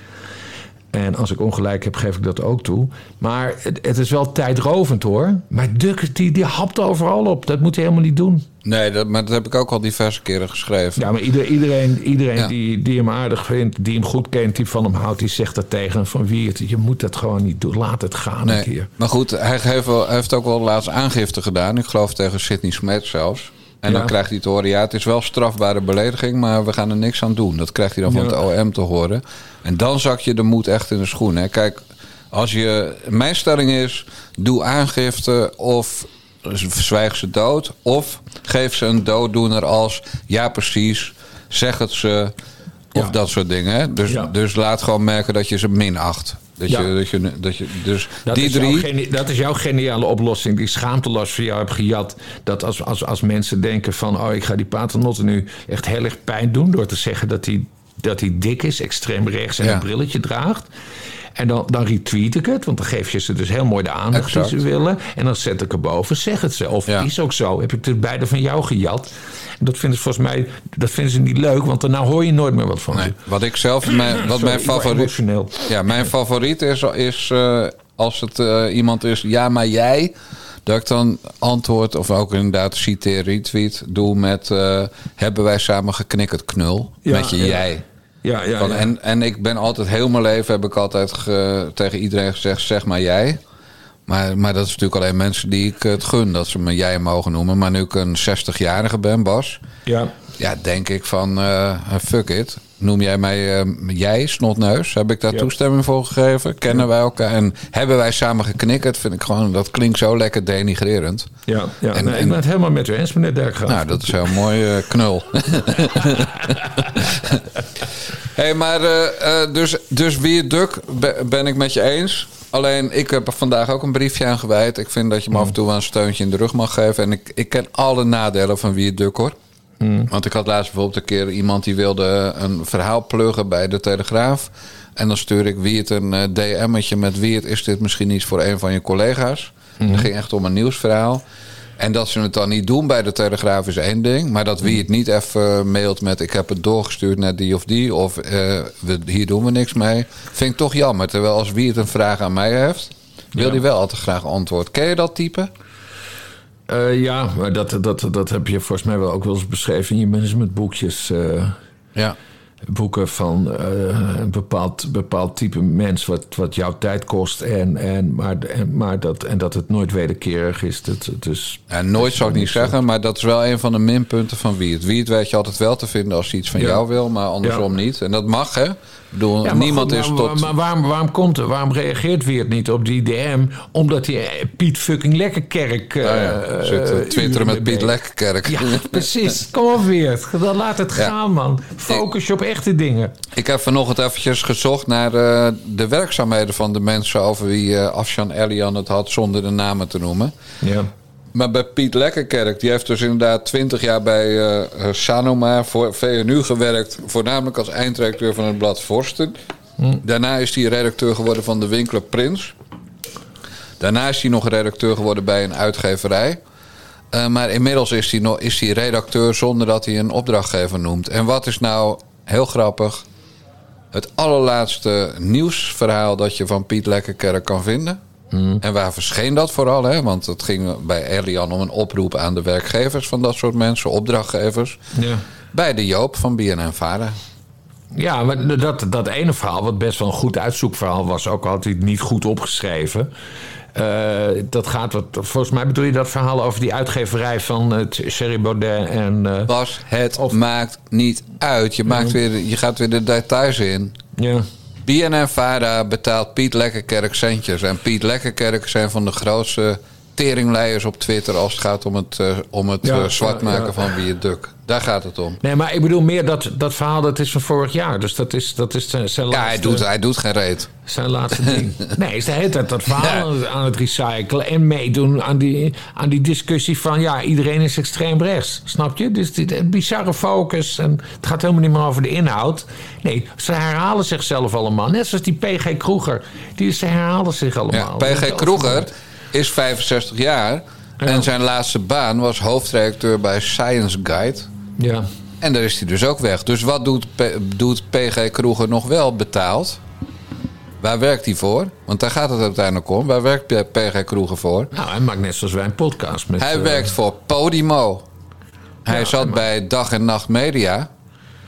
En als ik ongelijk heb, geef ik dat ook toe. Maar het, het is wel tijdrovend hoor. Maar Duk, die, die hapt overal op. Dat moet hij helemaal niet doen. Nee, dat, maar dat heb ik ook al diverse keren geschreven. Ja, maar ieder, iedereen, iedereen Ja. die, die hem aardig vindt, die hem goed kent, die van hem houdt, die zegt dat tegen hem van wie het. Je moet dat gewoon niet doen. Laat het gaan een Nee, keer. maar goed, hij heeft, wel, hij heeft ook wel laatst aangifte gedaan. Ik geloof tegen Sidney Smet zelfs. En dan krijgt hij te horen, ja, het is wel strafbare belediging, maar we gaan er niks aan doen. Dat krijgt hij dan van het OM te horen. En dan zak je de moed echt in de schoen. Hè. Kijk, als je, mijn stelling is, doe aangifte of zwijg ze dood. Of geef ze een dooddoener als, ja precies, zeg het ze. Of Ja. dat soort dingen. Dus, Ja. dus laat gewoon merken dat je ze minacht. Dat Ja. je, dat je, dat je, dus Dat, die is drie. Geni- dat is jouw geniale oplossing, die schaamteloos voor jou heb gejat. Dat als, als, als mensen denken van, oh, ik ga die paternotte nu echt heel erg pijn doen... door te zeggen dat hij dat hij dik is, extreem rechts en Ja. een brilletje draagt. En dan, dan retweet ik het, want dan geef je ze dus heel mooi de aandacht Exact. die ze willen. En dan zet ik erboven, zeg het ze. Of Ja. is ook zo, heb ik het beide van jou gejat. En dat vinden ze volgens mij dat vinden ze niet leuk, want daarna hoor je nooit meer wat van Nee, wat ik zelf, mijn, wat Sorry, mijn favoriet, ja, mijn favoriet is, is eh, als het eh, iemand is, ja, maar jij, dat ik dan antwoord of ook inderdaad citeer, retweet, doe met, eh, hebben wij samen geknikkerd knul Ja, met je ja. jij. Ja, ja, Van, ja. En, en ik ben altijd, heel mijn leven heb ik altijd ge- tegen iedereen gezegd, zeg maar jij. Maar, maar dat is natuurlijk alleen mensen die ik het gun, dat ze me jij mogen noemen. Maar nu ik een 60-jarige ben, Bas, ja. ja, denk ik van, eh, fuck it. Noem jij mij eh, jij, snotneus? Heb ik daar toestemming voor gegeven? Kennen wij elkaar? En hebben wij samen geknikkerd? Vind ik gewoon, dat klinkt zo lekker denigrerend. Ja, ja. En- nee, en- ik ben het helemaal met u eens, meneer Dijkgraaf. Nou, dat is heel mooi eh, knul. hey, maar eh, eh, dus, dus wie duk be- ben ik met je eens. Alleen, ik heb er vandaag ook een briefje aan gewijd. Ik vind dat je me af en toe wel een steuntje in de rug mag geven. En ik, ik ken alle nadelen van wie duk hoor. Want ik had laatst bijvoorbeeld een keer iemand die wilde een verhaal pluggen bij de Telegraaf. En dan stuur ik wie het een eh, DM'tje met wie het is dit misschien iets voor een van je collega's. Het ging echt om een nieuwsverhaal. En dat ze het dan niet doen bij de Telegraaf is één ding. Maar dat wie het niet even mailt met ik heb het doorgestuurd naar die of die. Of eh, we, hier doen we niks mee. Vind ik toch jammer. Terwijl als wie het een vraag aan mij heeft, wil Ja. die wel altijd graag antwoord. Ken je dat type? Eh, ja, maar dat, dat, dat heb je volgens mij wel ook wel eens beschreven in je managementboekjes. eh Ja. boeken van eh, een bepaald, bepaald type mens wat, wat jouw tijd kost. En, en, maar, en, maar dat, en dat het nooit wederkerig is. Dat, dus, Ja, nooit zou ik niet zeggen, maar dat is wel een van de minpunten van wie het. Wie het weet je altijd wel te vinden als hij iets van Ja. jou wil, maar andersom niet. En dat mag, hè? Bedoel, Ja, niemand goed, is maar, tot... Maar, waarom, waarom komt er? Waarom reageert Weert niet op die DM? Omdat hij eh, Piet fucking Lekkerkerk... eh ja, eh, twitteren met Piet Lekkerkerk. Ja, precies. Kom op Weert. Dan laat het gaan, man. Focus je op echte dingen. Ik heb vanochtend eventjes gezocht naar de werkzaamheden van de mensen over wie eh Afshan Elian het had, zonder de namen te noemen. Ja. Maar bij Piet Lekkerkerk, die heeft dus inderdaad 20 jaar bij eh, eh, Sanoma voor VNU gewerkt. Voornamelijk als eindredacteur van het blad Vorsten. Daarna is hij redacteur geworden van de Winkler Prins. Daarna is hij nog redacteur geworden bij een uitgeverij. Eh, maar inmiddels is hij, nog, is hij redacteur zonder dat hij een opdrachtgever noemt. En wat is nou heel grappig? Het allerlaatste nieuwsverhaal dat je van Piet Lekkerkerk kan vinden. En waar verscheen dat vooral? Hè? Want het ging bij Elian om een oproep aan de werkgevers van dat soort mensen, opdrachtgevers. Ja. Bij de Joop van BNN Vara. Ja, maar dat, dat ene verhaal, wat best wel een goed uitzoekverhaal was, ook altijd niet goed opgeschreven. Eh, dat gaat wat. Volgens mij bedoel je dat verhaal over die uitgeverij van het Sherry Baudet en. eh, Bas, het maakt niet uit. Je, maakt weer, je gaat weer de details in. ja. BNN Vara betaalt Piet Lekkerkerk centjes. En Piet Lekkerkerk zijn van de grootste teringleiers op Twitter... als het gaat om het, eh, om het Ja, eh, zwart ja, maken ja. van wie het duk. Daar gaat het om. Nee, maar ik bedoel meer dat, dat verhaal dat is van vorig jaar. Dus dat is, dat is zijn, zijn Ja, hij laatste, doet, hij doet geen reet. zijn laatste ding. Nee, is de hele tijd dat verhaal aan het recyclen en meedoen aan die, aan die discussie van ja, iedereen is extreem rechts. Snap je? Dus die bizarre focus en het gaat helemaal niet meer over de inhoud. Nee, ze herhalen zichzelf allemaal. Net zoals die PG Kroeger. Die, ze herhalen zich Ja, allemaal. PG Kroeger is 65 jaar. En zijn laatste baan was hoofdredacteur bij Science Guide. Ja. En daar is hij dus ook weg. Dus wat doet, P- doet PG Kroeger nog wel betaald? Waar werkt hij voor? Want daar gaat het uiteindelijk om. Waar werkt PG Kroeger voor? Nou, hij maakt net zoals wij een podcast met. Hij eh, werkt voor Podimo. Hij Ja, zat maar- bij Dag en Nacht Media.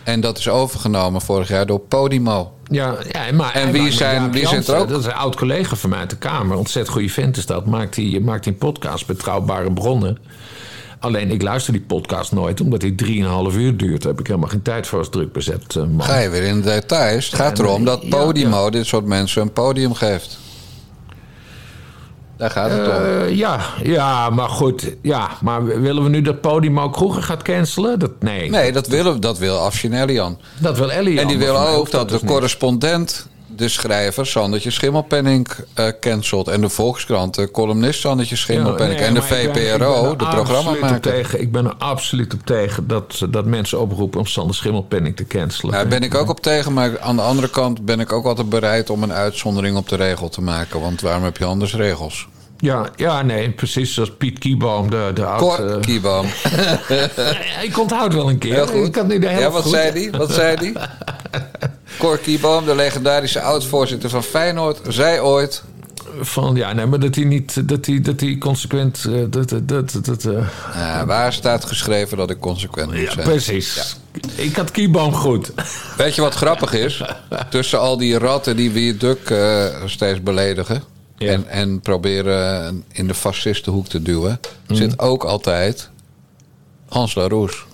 En dat is overgenomen vorig jaar door Podimo. Ja, ja maar En wie zijn- wie zit er ook? Dat is een oud collega van mij uit de Kamer. Ontzettend goede vent is dat. Maakt hij maakt hij een podcast, Betrouwbare Bronnen. Alleen ik luister die podcast nooit, omdat die 3,5 uur duurt. Daar heb ik helemaal geen tijd voor als druk bezet eh, man. Ga je weer in de details. Het gaat erom dat ja, Podimo dit soort mensen een podium geeft. Daar gaat het om. Eh, ja, ja, maar goed. Ja, maar willen we nu dat Podimo Kroeger gaat cancelen? Dat, nee, Nee, dat wil, dat wil Afshin Elian. dat wil Ellie. En die wil ook dat de dus niet. correspondent de schrijver Sandertje Schimmelpenning eh cancelt. En de Volkskrant, de columnist Sandertje Schimmelpenning. Ja, en de maar ik ben- ik ben VPRO, de programmamaker. tegen- Ik ben er absoluut op tegen dat, dat mensen oproepen om Sander Schimmelpenning te cancelen. Daar ben ik ook op tegen, maar aan de andere kant ben ik ook altijd bereid om een uitzondering op de regel te maken. Want waarom heb je anders regels? Ja, ja, nee, precies zoals Piet Kieboom, de, de Cor oud... eh, Kieboom. ik onthoud wel een keer. Heel goed. Ik kan nu de Ja, wat goed. zei die? Wat zei die? Cor Kieboom, de legendarische oud-voorzitter van Feyenoord, zei ooit... Van, ja, nee, maar dat hij niet... Dat hij, dat hij consequent... eh, dat, dat, dat, dat, eh, "Nou, waar staat geschreven dat ik consequent moet ja, zijn? precies. Ik had Kieboom goed. Weet je wat grappig is? Tussen al die ratten die Wierduk eh steeds beledigen... Ja. En, en proberen in de fascistenhoek te duwen... zit ook altijd Hans Laroes.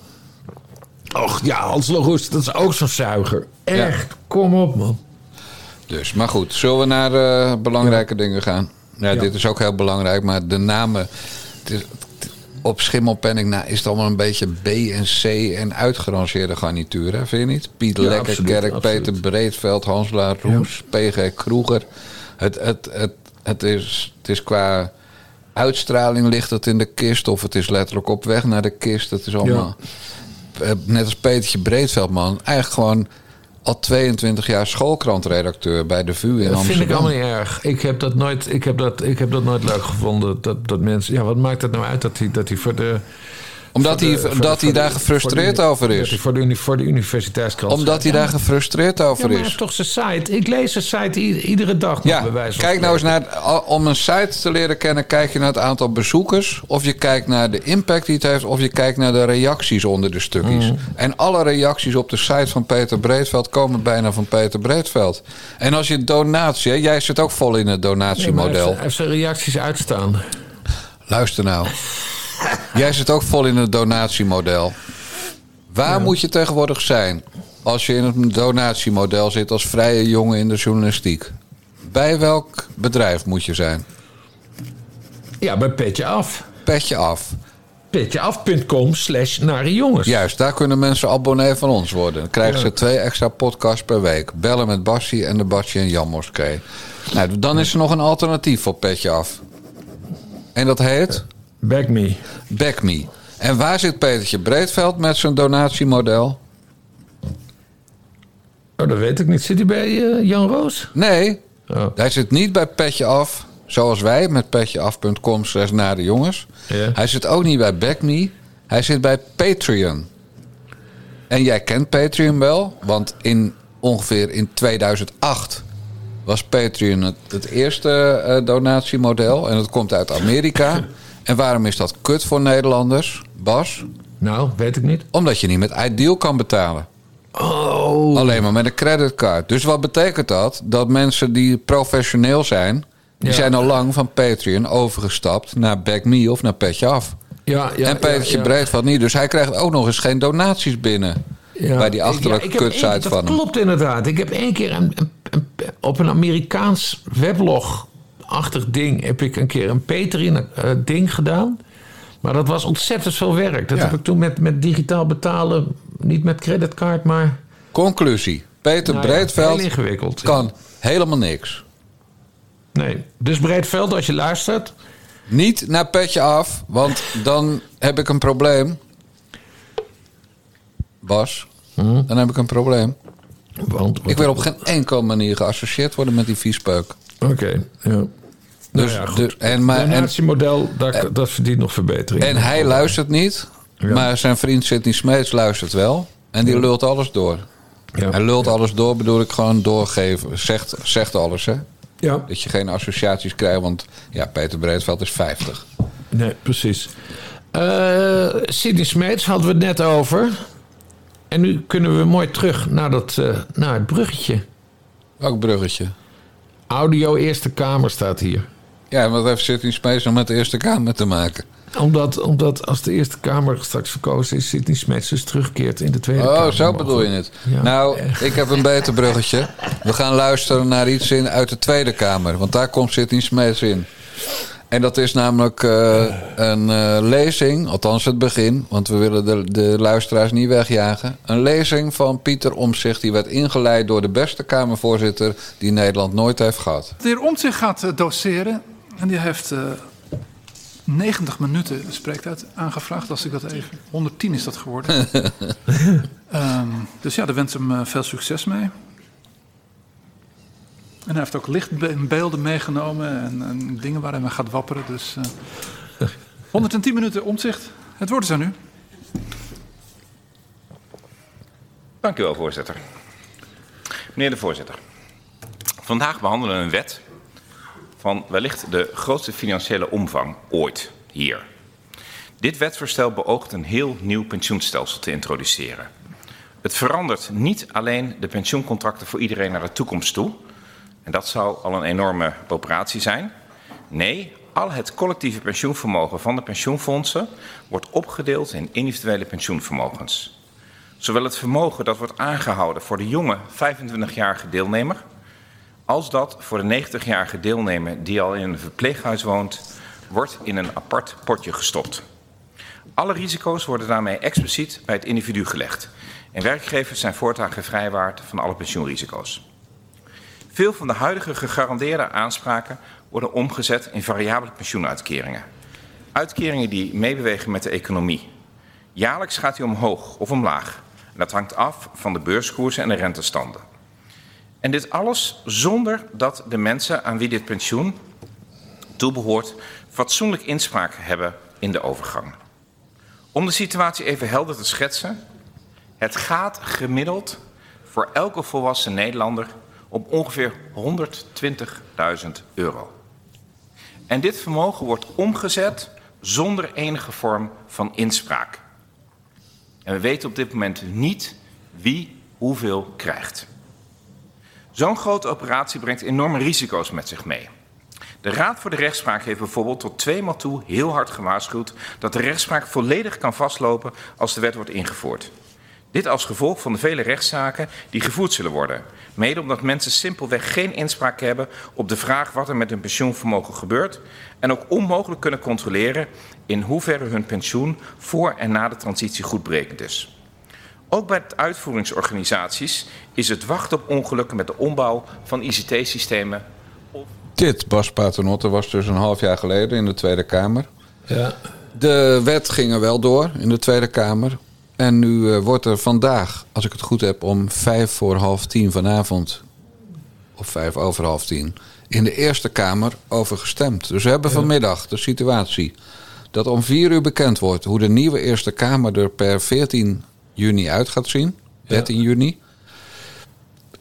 Och, ja, Hans Laroes, dat is ook zo'n zuiger. Echt, kom op, man. Dus, maar goed, zullen we naar eh, belangrijke dingen gaan? Ja, dit is ook heel belangrijk, maar de namen... het is- op Schimmelpenning nou, is het allemaal een beetje B en C en uitgerangeerde garnituren, vind je niet? Piet Ja, Lekkerkerk, Peter. Breedveld, Hans Laroes, PG Kroeger. Het, het, het, het, is, het is qua uitstraling ligt het in de kist... of het is letterlijk op weg naar de kist. Het is allemaal... Eh, Net als Petertje Breedveld, man. Eigenlijk gewoon al 22 jaar schoolkrantredacteur bij de VU in Dat Amsterdam. vind ik allemaal niet erg. Ik heb dat nooit, ik heb dat, ik heb dat nooit leuk gevonden. Dat, dat mensen. Ja, wat maakt het nou uit dat hij, dat hij voor de. Omdat hij, de- hij daar gefrustreerd over is. voor de, voor de universiteitskrant. Omdat hij daar gefrustreerd Ja, over maar hij is. toch zijn site. Ik lees zijn site iedere dag. nog, Ja, bij wijze van kijk nou eens naar... Om een site te leren kennen, kijk je naar het aantal bezoekers... of je kijkt naar de impact die het heeft... of je kijkt naar de reacties onder de stukjes. Mm. En alle reacties op de site van Peter Breedveld... komen bijna van Peter Breedveld. En als je donatie... hè, Jij zit ook vol in het Nee, maar hij, donatiemodel. heeft, hij heeft zijn reacties uitstaan. Luister nou. Jij zit ook vol in het donatiemodel. Waar moet je tegenwoordig zijn als je in het donatiemodel zit als vrije jongen in de journalistiek? Bij welk bedrijf moet je zijn? Ja, bij Petje Af. Petje af. Petjeaf.com slash nare jongens. Juist, daar kunnen mensen abonnee van ons worden. Dan krijgen ze twee extra podcasts per week. Bellen met Bassie en de Bassie en Jan Moskee. Nou, dan is er nog een alternatief voor Petje af. En dat heet Back me. Back Me. En waar zit Petertje Breedveld met zijn donatiemodel? Oh, dat weet ik niet. Zit hij bij eh, Jan Roos? Nee, Oh. hij zit niet bij Petje Af, zoals wij met petjeaf.com slash naar de jongens. Hij zit ook niet bij Back Me, hij zit bij Patreon. En jij kent Patreon wel, want in ongeveer in 2008 was Patreon het, het eerste eh, donatiemodel. En dat komt uit Amerika. en waarom is dat kut voor Nederlanders, Bas? Nou, weet ik niet. Omdat je niet met Ideal kan betalen. Oh. Alleen maar met een creditcard. Dus wat betekent dat? Dat mensen die professioneel zijn... die Ja. zijn al lang van Patreon overgestapt naar BackMe of naar Petje Af. Ja, ja, en Petertje ja. Breedveld niet. Dus hij krijgt ook nog eens geen donaties binnen. Ja. Bij die achterlijke kutsite van Dat hem. klopt inderdaad. Ik heb één keer een, een- een- op een Amerikaans weblog-achtig ding... heb ik een keer een Patreon-ding gedaan. Maar dat was ontzettend veel werk. Dat Ja. heb ik toen met, met digitaal betalen... niet met creditcard, maar... Conclusie. Peter nou ja, Breedveld heel ingewikkeld. kan helemaal niks. Nee. Dus Breedveld, als je luistert... Niet naar Petje Af, want dan heb ik een probleem. Bas, Hm? dan heb ik een probleem. Want, Ik wil op geen enkele manier geassocieerd worden met die viespeuk. Oké, ja. Dus, nou ja, goed. de- en, maar, en, Donatiemodel, dat, verdient nog verbetering. en hij luistert niet, Ja. maar zijn vriend Sidney Smeets luistert wel. En die lult alles door. Ja. Hij lult alles door, bedoel ik gewoon doorgeven. Zegt, zegt alles, hè? Ja, Dat je geen associaties krijgt, want ja, Peter Breedveld is 50. nee, precies. Eh Sidney Smeets hadden we het net over. En nu kunnen we mooi terug naar, dat, eh, naar het bruggetje. Welk bruggetje? Audio Eerste Kamer staat hier. Ja, en wat heeft Sidney Smeets nog met de Eerste Kamer te maken? Omdat, omdat als de Eerste Kamer straks verkozen is... Sidney Smeets dus terugkeert in de Tweede Kamer. Oh, zo bedoel je het. Ja. nou, ik heb een beter bruggetje. We gaan luisteren naar iets in, uit de Tweede Kamer. Want daar komt Sidney Smeets in. En dat is namelijk eh, een eh, lezing, althans het begin, want we willen de, de luisteraars niet wegjagen. Een lezing van Pieter Omzicht, die werd ingeleid door de beste Kamervoorzitter die Nederland nooit heeft gehad. De heer Omtzigt gaat eh, doseren en die heeft eh 90 minuten spreektijd aangevraagd, als ik dat even. 110 is dat geworden. Ehm, dus ja, daar wens hem eh, veel succes mee. En hij heeft ook lichtbeelden meegenomen en, en dingen waar hij mee gaat wapperen. Dus eh 110 minuten omzicht. Het woord is aan u. Dank u wel, voorzitter. Meneer de voorzitter. Vandaag behandelen we een wet van wellicht de grootste financiële omvang ooit hier. Dit wetsvoorstel beoogt een heel nieuw pensioenstelsel te introduceren. Het verandert niet alleen de pensioencontracten voor iedereen naar de toekomst toe. En dat zou al een enorme operatie zijn. Nee, al het collectieve pensioenvermogen van de pensioenfondsen wordt opgedeeld in individuele pensioenvermogens. Zowel het vermogen dat wordt aangehouden voor de jonge 25-jarige deelnemer, als dat voor de 90-jarige deelnemer die al in een verpleeghuis woont, wordt in een apart potje gestopt. Alle risico's worden daarmee expliciet bij het individu gelegd. En werkgevers zijn voortaan gevrijwaard van alle pensioenrisico's. Veel van de huidige gegarandeerde aanspraken worden omgezet in variabele pensioenuitkeringen. Uitkeringen die meebewegen met de economie. Jaarlijks gaat die omhoog of omlaag. Dat hangt af van de beurskoersen en de rentestanden. En dit alles zonder dat de mensen aan wie dit pensioen toebehoort fatsoenlijk inspraak hebben in de overgang. Om de situatie even helder te schetsen. Het gaat gemiddeld voor elke volwassen Nederlander om ongeveer 120.000 euro. En dit vermogen wordt omgezet zonder enige vorm van inspraak. En we weten op dit moment niet wie hoeveel krijgt. Zo'n grote operatie brengt enorme risico's met zich mee. De Raad voor de Rechtspraak heeft bijvoorbeeld tot tweemaal toe heel hard gewaarschuwd dat de rechtspraak volledig kan vastlopen als de wet wordt ingevoerd. Dit als gevolg van de vele rechtszaken die gevoerd zullen worden. Mede omdat mensen simpelweg geen inspraak hebben op de vraag wat er met hun pensioenvermogen gebeurt. En ook onmogelijk kunnen controleren in hoeverre hun pensioen voor en na de transitie goed berekend is. Ook bij de uitvoeringsorganisaties is het wachten op ongelukken met de ombouw van ICT-systemen. Dit, Bas Paternotte, was dus een half jaar geleden in de Tweede Kamer. Ja. De wet ging er wel door in de Tweede Kamer. En nu eh, wordt er vandaag, als ik het goed heb, om vijf voor half tien vanavond, of vijf over half tien, in de Eerste Kamer over gestemd. Dus we hebben vanmiddag de situatie dat om vier uur bekend wordt hoe de nieuwe Eerste Kamer er per 14 juni uit gaat zien. 13 juni.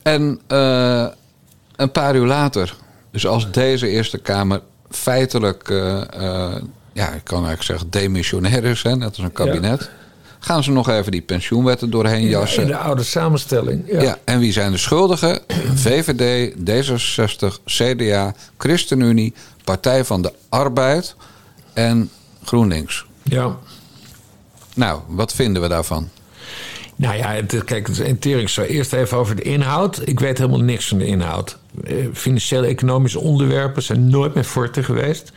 En eh, een paar uur later, dus als deze Eerste Kamer feitelijk, eh, eh, ja, ik kan eigenlijk zeggen, demissionair is, hè, net als een kabinet. Gaan ze nog even die pensioenwetten doorheen jassen. In de oude samenstelling. Ja. Ja. en wie zijn de schuldigen? VVD, D66, CDA, ChristenUnie, Partij van de Arbeid en GroenLinks. ja. Nou, wat vinden we daarvan? Nou ja, het, kijk, het tering zo. Eerst even over de inhoud. Ik weet helemaal niks van de inhoud. Eh, Financiële economische onderwerpen zijn nooit meer forte geweest.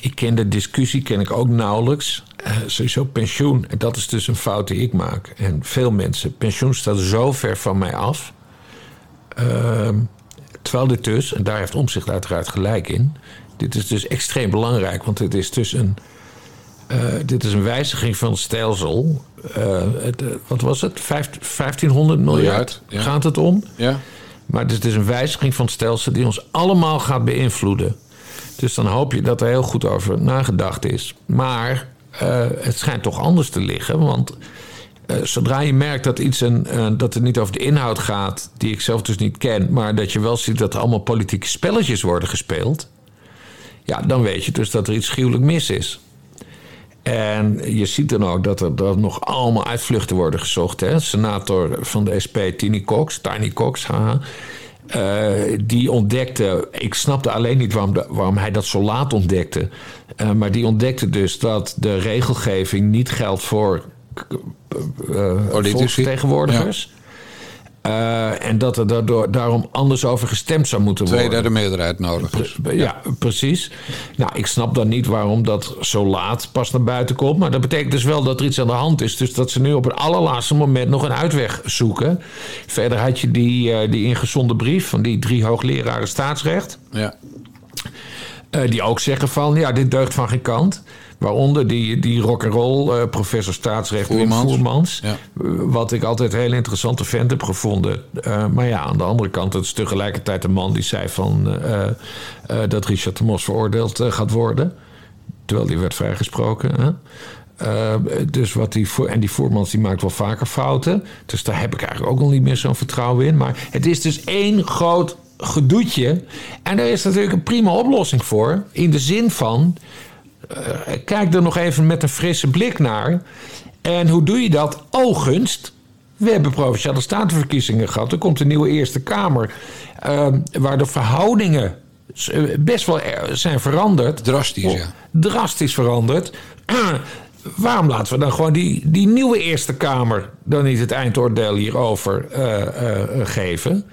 Ik ken de discussie, ken ik ook nauwelijks. Eh, sowieso pensioen, en dat is dus een fout die ik maak. En veel mensen, pensioen staat zo ver van mij af. Ehm, terwijl dit dus, en daar heeft Omzicht uiteraard gelijk in... dit is dus extreem belangrijk, want het is dus een... eh, dit is een wijziging van het stelsel. Eh, het, eh, wat was het? Vijf- 1500 miljard Miljard, ja. gaat het om. Ja? Maar het is dus een wijziging van het stelsel die ons allemaal gaat beïnvloeden. Dus dan hoop je dat er heel goed over nagedacht is. Maar het schijnt toch anders te liggen. Want zodra je merkt dat, iets een, dat het niet over de inhoud gaat, die ik zelf dus niet ken, maar dat je wel ziet dat er allemaal politieke spelletjes worden gespeeld. Ja, dan weet je dus dat er iets gruwelijk mis is. En je ziet dan ook dat er, dat nog allemaal uitvluchten worden gezocht. Hè? Senator van de SP, Tiny Cox, Tiny Cox, haha. Eh, die ontdekte, ik snapte alleen niet waarom, de- waarom hij dat zo laat ontdekte. Eh, maar die ontdekte dus dat de regelgeving niet geldt voor uh, volksvertegenwoordigers. Eh, en dat er daardoor, daarom anders over gestemd zou moeten worden. Tweederde meerderheid nodig is. Ja, precies. Nou, ik snap dan niet waarom dat zo laat pas naar buiten komt. Maar dat betekent dus wel dat er iets aan de hand is. Dus dat ze nu op het allerlaatste moment nog een uitweg zoeken. Verder had je die, uh, die ingezonde brief van die drie hoogleraren staatsrecht. Ja. Uh, die ook zeggen van, ja, dit deugt van geen kant. Waaronder die, die rock'n'roll uh, professor staatsrecht Voermans. Wim Voermans. Ja. Wat ik altijd een heel interessante vent heb gevonden. Uh, maar ja, aan de andere kant, het is tegelijkertijd een man die zei van, uh, dat Richard de Mos veroordeeld gaat worden. Terwijl die werd vrijgesproken. Hè? dus wat die, en die Voermans die maakt wel vaker fouten. Dus daar heb ik eigenlijk ook nog niet meer zo'n vertrouwen in. Maar het is dus één groot gedoetje. En daar is natuurlijk een prima oplossing voor. In de zin van kijk er nog even met een frisse blik naar. En hoe doe je dat? Ooggunst. We hebben provinciale statenverkiezingen gehad. Er komt een nieuwe Eerste Kamer. Uh, waar de verhoudingen best wel zijn veranderd. Drastisch, ja. Drastisch veranderd. Waarom laten we dan gewoon die, die nieuwe Eerste Kamer dan niet het eindoordeel hierover uh, uh, geven?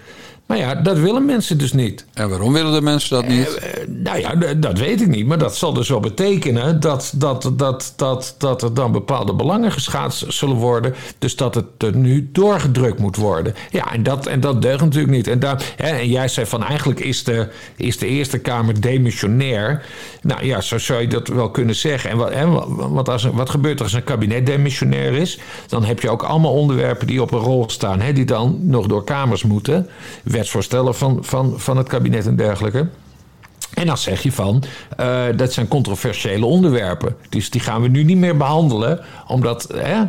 Maar ja, dat willen mensen dus niet. En waarom willen de mensen dat niet? Uh, uh, nou ja, dat weet ik niet. Maar dat zal dus wel betekenen dat, dat, dat, dat, dat er dan bepaalde belangen geschaad zullen worden. Dus dat het er nu doorgedrukt moet worden. Ja, en dat, en dat deugt natuurlijk niet. En, daar, hè, en jij zei van eigenlijk is de, is de Eerste Kamer demissionair. Nou ja, zo zou je dat wel kunnen zeggen. En wat, hè, wat, als, wat gebeurt er als een kabinet demissionair is? Dan heb je ook allemaal onderwerpen die op een rol staan. Hè, die dan nog door kamers moeten wetsvoorstellen van, van, van het kabinet en dergelijke. En dan zeg je van, uh, dat zijn controversiële onderwerpen. Dus die gaan we nu niet meer behandelen, omdat, hè,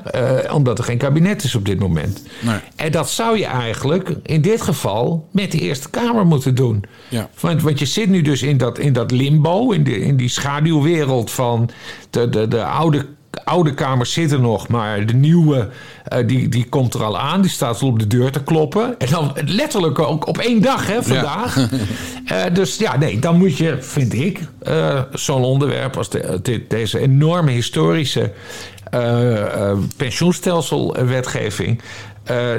uh, omdat er geen kabinet is op dit moment. Nee. En dat zou je eigenlijk in dit geval met de Eerste Kamer moeten doen. Ja. Want, want je zit nu dus in dat, in dat limbo, in, de, in die schaduwwereld van de, de, de oude de oude kamers zitten nog, maar de nieuwe uh, die, die komt er al aan. Die staat al op de deur te kloppen. En dan letterlijk ook op één dag, hè, vandaag. Ja. uh, dus ja, nee, dan moet je, vind ik, uh, zo'n onderwerp als de, de, deze enorme historische pensioenstelselwetgeving.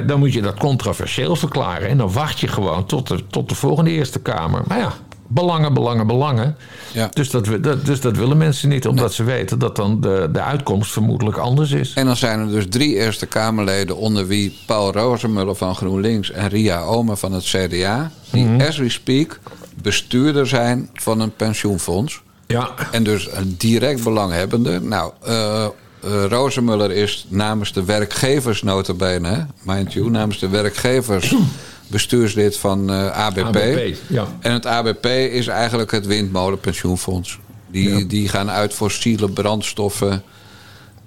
dan moet je dat controversieel verklaren. En dan wacht je gewoon tot de, tot de volgende Eerste Kamer. Maar ja, belangen, belangen, belangen. Ja. Dus, dat, dat, dus dat willen mensen niet, omdat nee. ze weten dat dan de, de uitkomst vermoedelijk anders is. En dan zijn er dus drie Eerste Kamerleden, onder wie Paul Rozemuller van GroenLinks en Ria Omen van het CDA, die mm -hmm. as we speak bestuurder zijn van een pensioenfonds. Ja. En dus een direct belanghebbende. Nou, uh, uh, Rozemuller is namens de werkgevers notabene, mind you, namens de werkgevers bestuurslid van uh, ABP. ABP ja. En het ABP is eigenlijk het windmolenpensioenfonds. Die, ja. die gaan uit fossiele brandstoffen.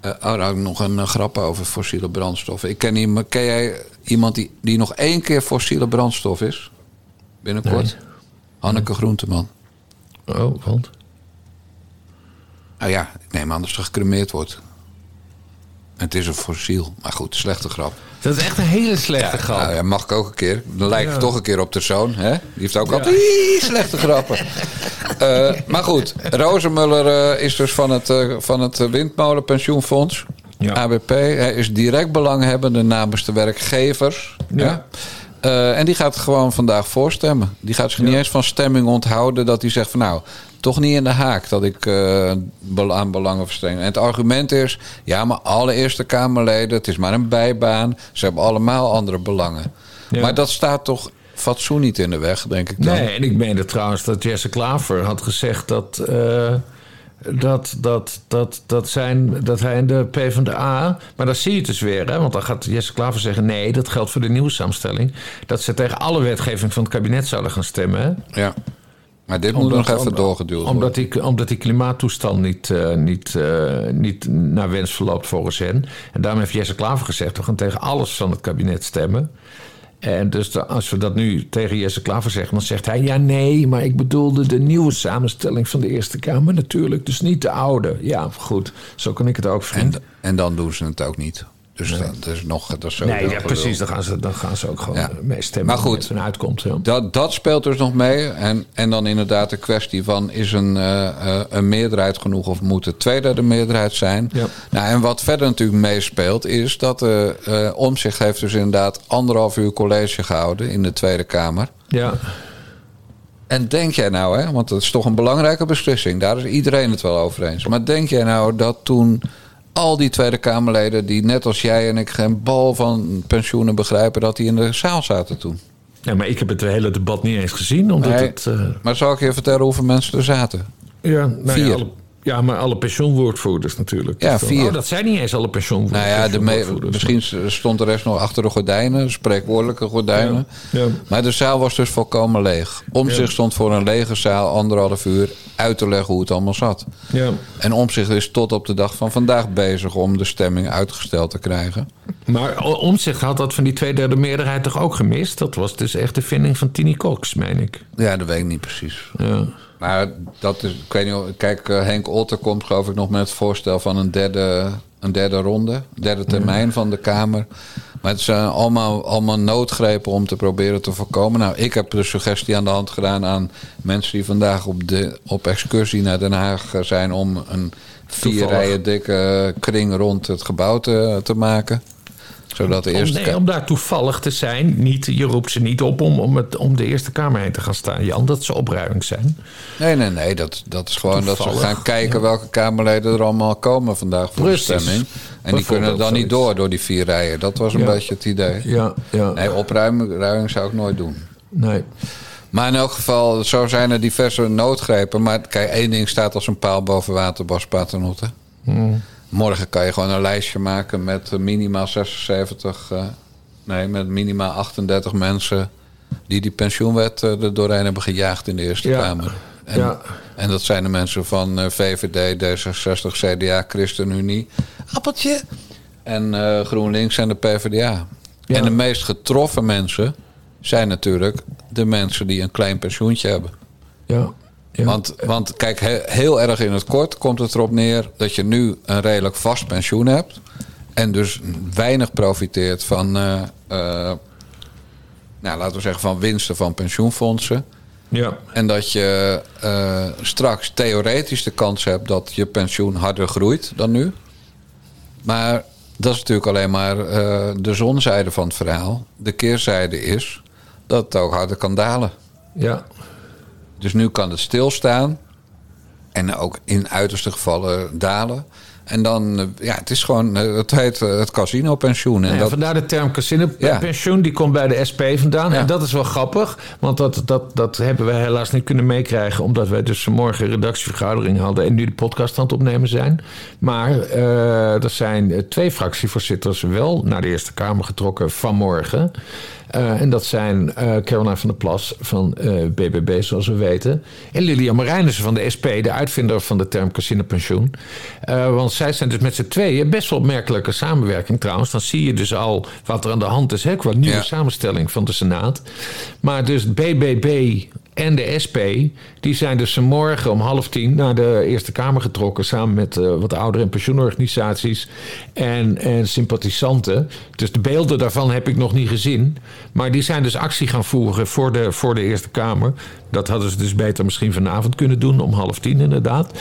Uh, oh, daar had ik nog een uh, grap over fossiele brandstoffen. Ik ken, iemand, ken jij iemand die, die nog één keer fossiele brandstof is? Binnenkort? Nee. Hanneke Groenteman. Oh, want? Nou ja, ik neem aan dat ze gecremeerd wordt. Het is een fossiel. Maar goed, slechte grap. Dat is echt een hele slechte grap. Nou, ja, mag ik ook een keer. Dan lijkt het toch een keer op de zoon. Hè? Die heeft ook altijd slechte grappen. uh, maar goed, Rozenmuller uh, is dus van het, uh, van het Windmolenpensioenfonds. ABP. Hij is direct belanghebbende namens de werkgevers. Ja. Uh, en die gaat gewoon vandaag voorstemmen. Die gaat zich ja. niet eens van stemming onthouden dat hij zegt van nou, toch niet in de haak dat ik uh, aan belangen verstreng. En het argument is, ja, maar alle Eerste Kamerleden, het is maar een bijbaan. Ze hebben allemaal andere belangen. Ja. Maar dat staat toch fatsoen niet in de weg, denk ik dan. Nee, en ik meende trouwens dat Jesse Klaver had gezegd dat... Uh dat, dat, dat, dat, zijn, dat hij in de PvdA... Maar dan zie je dus weer, hè? want dan gaat Jesse Klaver zeggen... nee, dat geldt voor de nieuwe samenstelling. Dat ze tegen alle wetgeving van het kabinet zouden gaan stemmen. Hè? Ja, maar dit moet nog even doorgeduwd worden. Omdat die, omdat die klimaattoestand niet, uh, niet, uh, niet naar wens verloopt volgens hen. En daarom heeft Jesse Klaver gezegd... we gaan tegen alles van het kabinet stemmen... En dus de, als we dat nu tegen Jesse Klaver zeggen, dan zegt hij: Ja, nee, maar ik bedoelde de nieuwe samenstelling van de Eerste Kamer natuurlijk. Dus niet de oude. Ja, goed, zo kan ik het ook vinden. En, en dan doen ze het ook niet. Dus dat, dat is nog... Dat is sowieso Nee, ja, precies. Dan gaan ze, dan gaan ze ook gewoon Ja. mee stemmen. Maar goed. uitkomt. Ja. Dat, dat speelt dus nog mee. En, en dan inderdaad de kwestie van... is een, eh, eh, een meerderheid genoeg of moet het tweederde meerderheid zijn? Ja. Nou, en wat verder natuurlijk meespeelt... is dat de eh Omzicht heeft dus inderdaad anderhalf uur college gehouden... in de Tweede Kamer. ja. En denk jij nou, hè, want dat is toch een belangrijke beslissing... daar is iedereen het wel over eens. Maar denk jij nou dat toen al die Tweede Kamerleden... die net als jij en ik geen bal van pensioenen begrijpen... dat die in de zaal zaten toen? Ja, maar ik heb het hele debat niet eens gezien. Omdat Nee. het... eh, Maar zal ik je vertellen hoeveel mensen er zaten? ja, nou ja, Vier. alle, ja, maar alle pensioenwoordvoerders natuurlijk. Ja, Dus vier. Oh, dat zijn niet eens alle pensioenwoordvoerders. Nou ja, de me- misschien stond de rest nog achter de gordijnen, spreekwoordelijke gordijnen. Ja, ja. Maar de zaal was dus volkomen leeg. Omzicht Ja. stond voor een lege zaal anderhalf uur uit te leggen hoe het allemaal zat. Ja. En Omzicht is tot op de dag van vandaag bezig om de stemming uitgesteld te krijgen. Maar Omtzigt had dat van die tweederde meerderheid toch ook gemist? Dat was dus echt de vinding van Tini Cox, meen ik. Ja, dat weet ik niet precies. Ja. Maar dat is, ik weet niet, of- kijk, eh, Henk Otter komt geloof ik nog met het voorstel van een derde, een derde ronde, derde termijn van de Kamer. Maar het zijn allemaal, allemaal noodgrepen om te proberen te voorkomen. Nou, ik heb de suggestie aan de hand gedaan aan mensen die vandaag op, de, op excursie naar Den Haag zijn om een vier Toevallig. rijen dikke kring rond het gebouw te, te maken. Zodat de Om, nee, om daar toevallig te zijn. Niet, je roept ze niet op om, om, het, om de Eerste Kamer heen te gaan staan, Jan. Dat ze opruiming zijn. Nee, nee, nee. Dat, dat is gewoon dat ze gaan kijken welke Kamerleden er allemaal komen vandaag voor Precies. de stemming. En die kunnen dan niet door, door die vier rijen. Dat was een Ja. beetje het idee. Ja, ja. Nee, opruiming zou ik nooit doen. Nee. Maar in elk geval, zo zijn er diverse noodgrepen. Maar kijk, één ding staat als een paal boven water, Bas Paternotte. Hmm. Morgen kan je gewoon een lijstje maken met eh, minimaal 76... eh, nee, met minimaal 38 mensen... die die pensioenwet eh, er doorheen hebben gejaagd in de Eerste Ja. Kamer. En, Ja. en dat zijn de mensen van VVD, D66, CDA, ChristenUnie... Appeltje... en GroenLinks en de PvdA. Ja. En de meest getroffen mensen zijn natuurlijk de mensen die een klein pensioentje hebben. Ja. Ja. Want, want kijk, he- heel erg in het kort komt het erop neer dat je nu een redelijk vast pensioen hebt. En dus weinig profiteert van, eh, eh, nou, laten we zeggen, van winsten van pensioenfondsen. ja. En dat je eh, straks theoretisch de kans hebt dat je pensioen harder groeit dan nu. Maar dat is natuurlijk alleen maar de zonzijde van het verhaal. De keerzijde is dat het ook harder kan dalen. ja. Dus nu kan het stilstaan. En ook in uiterste gevallen dalen. En dan, eh, ja, het is gewoon, eh, het heet eh, het casino-pensioen. En Nou ja, dat, vandaar de term Ja. casino-pensioen. Die komt bij de SP vandaan. Ja. En dat is wel grappig. Want dat, dat, dat hebben we helaas niet kunnen meekrijgen. Omdat wij dus vanmorgen een redactievergadering hadden. En nu de podcast aan het opnemen zijn. Maar er zijn twee fractievoorzitters wel naar de Eerste Kamer getrokken vanmorgen. Eh, en dat zijn eh Caroline van der Plas van eh, BBB, zoals we weten. En Lilian Marijnissen van de SP, de uitvinder van de term casinopensioen. Eh want zij zijn dus met z'n tweeën best wel opmerkelijke samenwerking trouwens. Dan zie je dus al wat er aan de hand is, hè, qua nieuwe Ja. samenstelling van de Senaat. Maar dus BBB en de SP, die zijn dus vanmorgen om half tien naar de Eerste Kamer getrokken. Samen met eh, wat oudere en pensioenorganisaties en, en sympathisanten. Dus de beelden daarvan heb ik nog niet gezien. Maar die zijn dus actie gaan voeren voor de, voor de Eerste Kamer. Dat hadden ze dus beter misschien vanavond kunnen doen, om half tien inderdaad.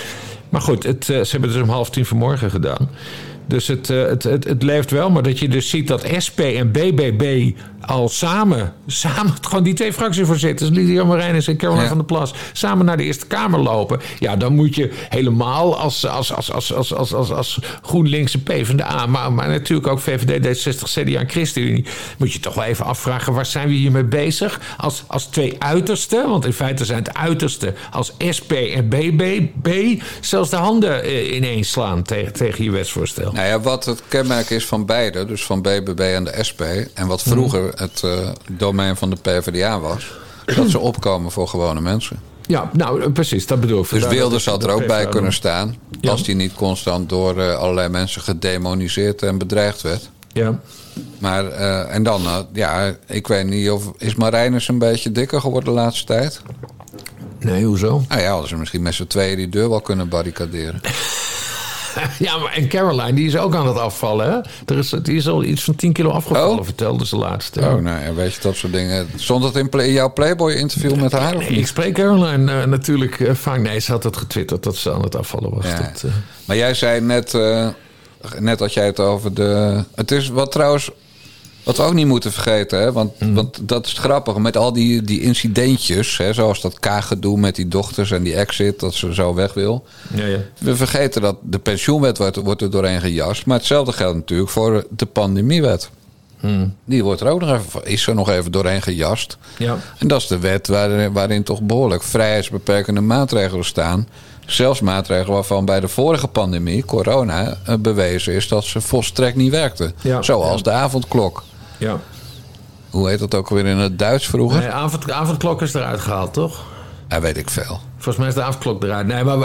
Maar goed, het, eh, ze hebben het dus om half tien vanmorgen gedaan. Dus het, eh, het, het, het leeft wel, maar dat je dus ziet dat SP en BBB al samen, samen gewoon die twee fractievoorzitters, Lydia Marijnis en Caroline Ja. van der Plas, samen naar de Eerste Kamer lopen. Ja, dan moet je helemaal als, als, als, als, als, als, als, als GroenLinks en PvdA, maar, maar natuurlijk ook VVD, D66, CDA en ChristenUnie, moet je toch wel even afvragen, waar zijn we hiermee bezig? Als, als twee uitersten, want in feite zijn het uitersten, als SP en BBB, zelfs de handen eh, ineens slaan tegen, tegen je wetsvoorstel. nou ja, wat het kenmerk is van beide, dus van BBB en de SP... en wat vroeger het eh, domein van de PvdA was... dat ze opkomen voor gewone mensen. Ja, nou eh, precies, dat bedoel ik. Dus Wilders had er ook bij kunnen staan... Ja. als die niet constant door eh, allerlei mensen gedemoniseerd en bedreigd werd. Ja. Maar, en dan, ja, ik weet niet of... Is Marijnus een beetje dikker geworden de laatste tijd? Nee, hoezo? Nou ja, hadden ze misschien met z'n tweeën die deur wel kunnen barricaderen. ja, maar en Caroline, die is ook aan het afvallen. Hè? Er is, die is al iets van 10 kilo afgevallen, Oh. vertelde ze laatst. Oh, nou ja, weet je, dat soort dingen. Stond dat in, play- jouw Playboy-interview met haar? Of Nee, ik spreek Caroline eh, natuurlijk eh, vaak. Nee, ze had het getwitterd dat ze aan het afvallen was. Ja. Dat, eh, Maar jij zei net, net dat jij het over de... Het is wat trouwens... Wat we ook niet moeten vergeten, hè? Want, Hmm. want dat is grappig. Met al die, die incidentjes, hè? zoals dat K-gedoe met die dochters en die exit, dat ze zo weg wil. ja, ja. We vergeten dat de pensioenwet wordt, wordt er doorheen gejast. Maar hetzelfde geldt natuurlijk voor de pandemiewet. Hmm. Die wordt er ook nog even, is er nog even doorheen gejast. Ja. En dat is de wet waarin, waarin toch behoorlijk vrijheidsbeperkende maatregelen staan. Zelfs maatregelen waarvan bij de vorige pandemie, corona, eh, bewezen is dat ze volstrekt niet werkten. Ja. Zoals de avondklok. Ja. Hoe heet dat ook weer in het Duits vroeger? Nee, avond, avondklok is eruit gehaald, toch? Ja, weet ik veel. Volgens mij is de avondklok eruit. Nee, maar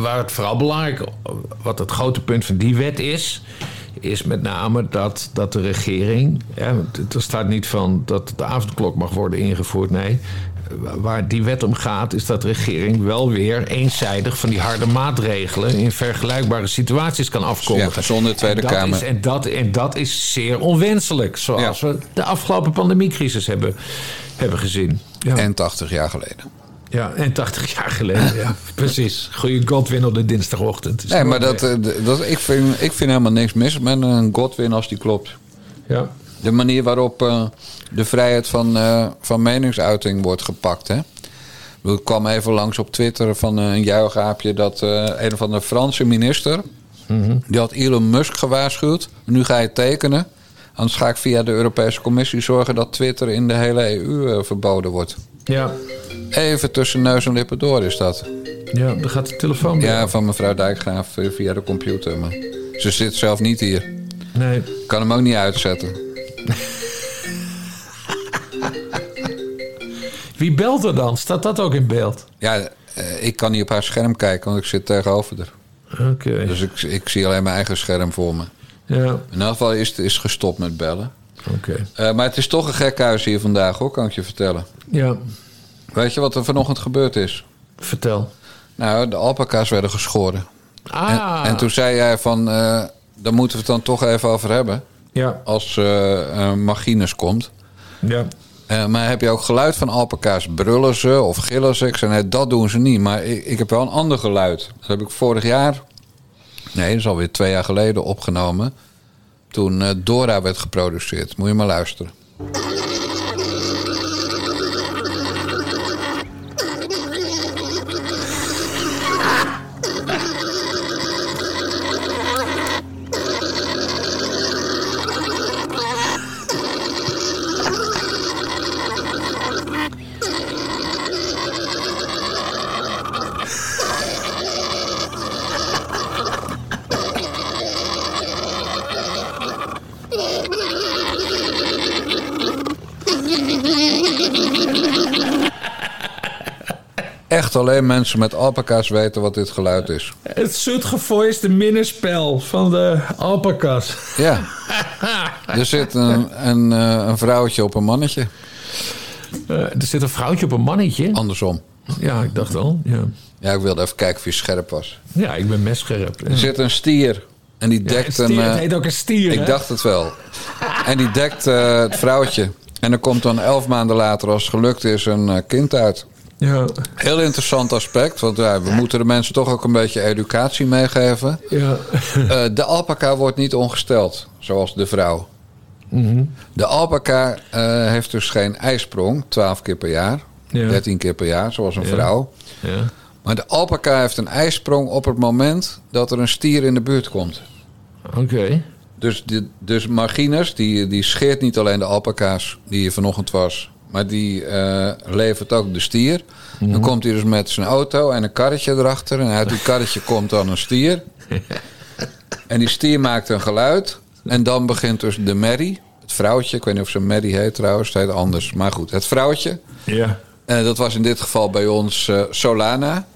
waar, het vooral belangrijk... wat het grote punt van die wet is... is met name dat, dat de regering... Ja, er staat niet van dat de avondklok mag worden ingevoerd. Nee, waar die wet om gaat... is dat de regering wel weer eenzijdig... van die harde maatregelen... in vergelijkbare situaties kan afkondigen. Ja, zonder Tweede en dat Kamer. Is, en, dat, en dat is zeer onwenselijk. Zoals we de afgelopen pandemiecrisis hebben, hebben gezien. Ja. En 80 jaar geleden. Ja, en 80 jaar geleden, ja. Precies. Goeie Godwin op de dinsdagochtend. Nee, maar dat, eh, dat, ik, vind, ik vind helemaal niks mis met een Godwin als die klopt. Ja. De manier waarop eh, de vrijheid van, eh, van meningsuiting wordt gepakt. Hè? Ik kwam even langs op Twitter van eh, een juichaapje dat een van de Franse minister. die had Elon Musk gewaarschuwd. Nu ga je tekenen. Anders ga ik via de Europese Commissie zorgen dat Twitter in de hele EU verboden wordt. Ja. Even tussen neus en lippen door is dat. ja, dan gaat de telefoon. Ja, van mevrouw Dijkgraaf via de computer. Maar ze zit zelf niet hier. Nee. Kan hem ook niet uitzetten. Wie belt er dan? Staat dat ook in beeld? Ja, eh, ik kan niet op haar scherm kijken, want ik zit tegenover haar. Oké. Dus ik, ik zie alleen mijn eigen scherm voor me. Ja, In elk geval is het is gestopt met bellen. oké. Eh, maar het is toch een gek huis hier vandaag, hoor, kan ik je vertellen. Ja, Weet je wat er vanochtend gebeurd is? vertel. Nou, de alpaca's werden geschoren. Ah. En, en toen zei jij van, eh daar moeten we het dan toch even over hebben. Ja, Als eh eh, Machines komt. ja. Eh, maar heb je ook geluid van alpaca's? Brullen ze of gillen ze? Ik zei, nee, dat doen ze niet. Maar ik, ik heb wel een ander geluid. Dat heb ik vorig jaar... Nee, dat is alweer twee jaar geleden opgenomen. Toen Dora werd geproduceerd. Moet je maar luisteren. Echt alleen mensen met alpaca's weten wat dit geluid is. Het zoetgevoiste minnerspel van de alpaca's. Ja. Er zit een, een, eh, een vrouwtje op een mannetje. Eh, er zit een vrouwtje op een mannetje. Andersom. Ja, ik dacht al. Ja, Ja, ik wilde even kijken of je scherp was. ja ik ben messcherp. Er zit een stier. En die Ja, dekt een stier, een... het eh, heet ook een stier, Ik hè? dacht het wel. En die dekt eh, het vrouwtje. En er komt dan elf maanden later, als het gelukt is, een kind uit. Ja, Heel interessant aspect. Want ja, we moeten de mensen toch ook een beetje educatie meegeven. ja. Eh, de alpaca wordt niet ongesteld, zoals de vrouw. De alpaca eh, heeft dus geen ijsprong, 12 keer per jaar. Ja. 13 keer per jaar, zoals een vrouw. ja. Maar de alpaca heeft een ijsprong op het moment dat er een stier in de buurt komt. Oké. Dus, die, dus Margines, die, die scheert niet alleen de alpaca's die hier vanochtend was... maar die eh, levert ook de stier. Dan komt hij dus met zijn auto en een karretje erachter... en uit die karretje komt dan een stier. En die stier maakt een geluid... en dan begint dus de merrie, het vrouwtje... ik weet niet of ze merrie heet trouwens, het heet anders... maar goed, het vrouwtje... Ja. En dat was in dit geval bij ons eh, Solana.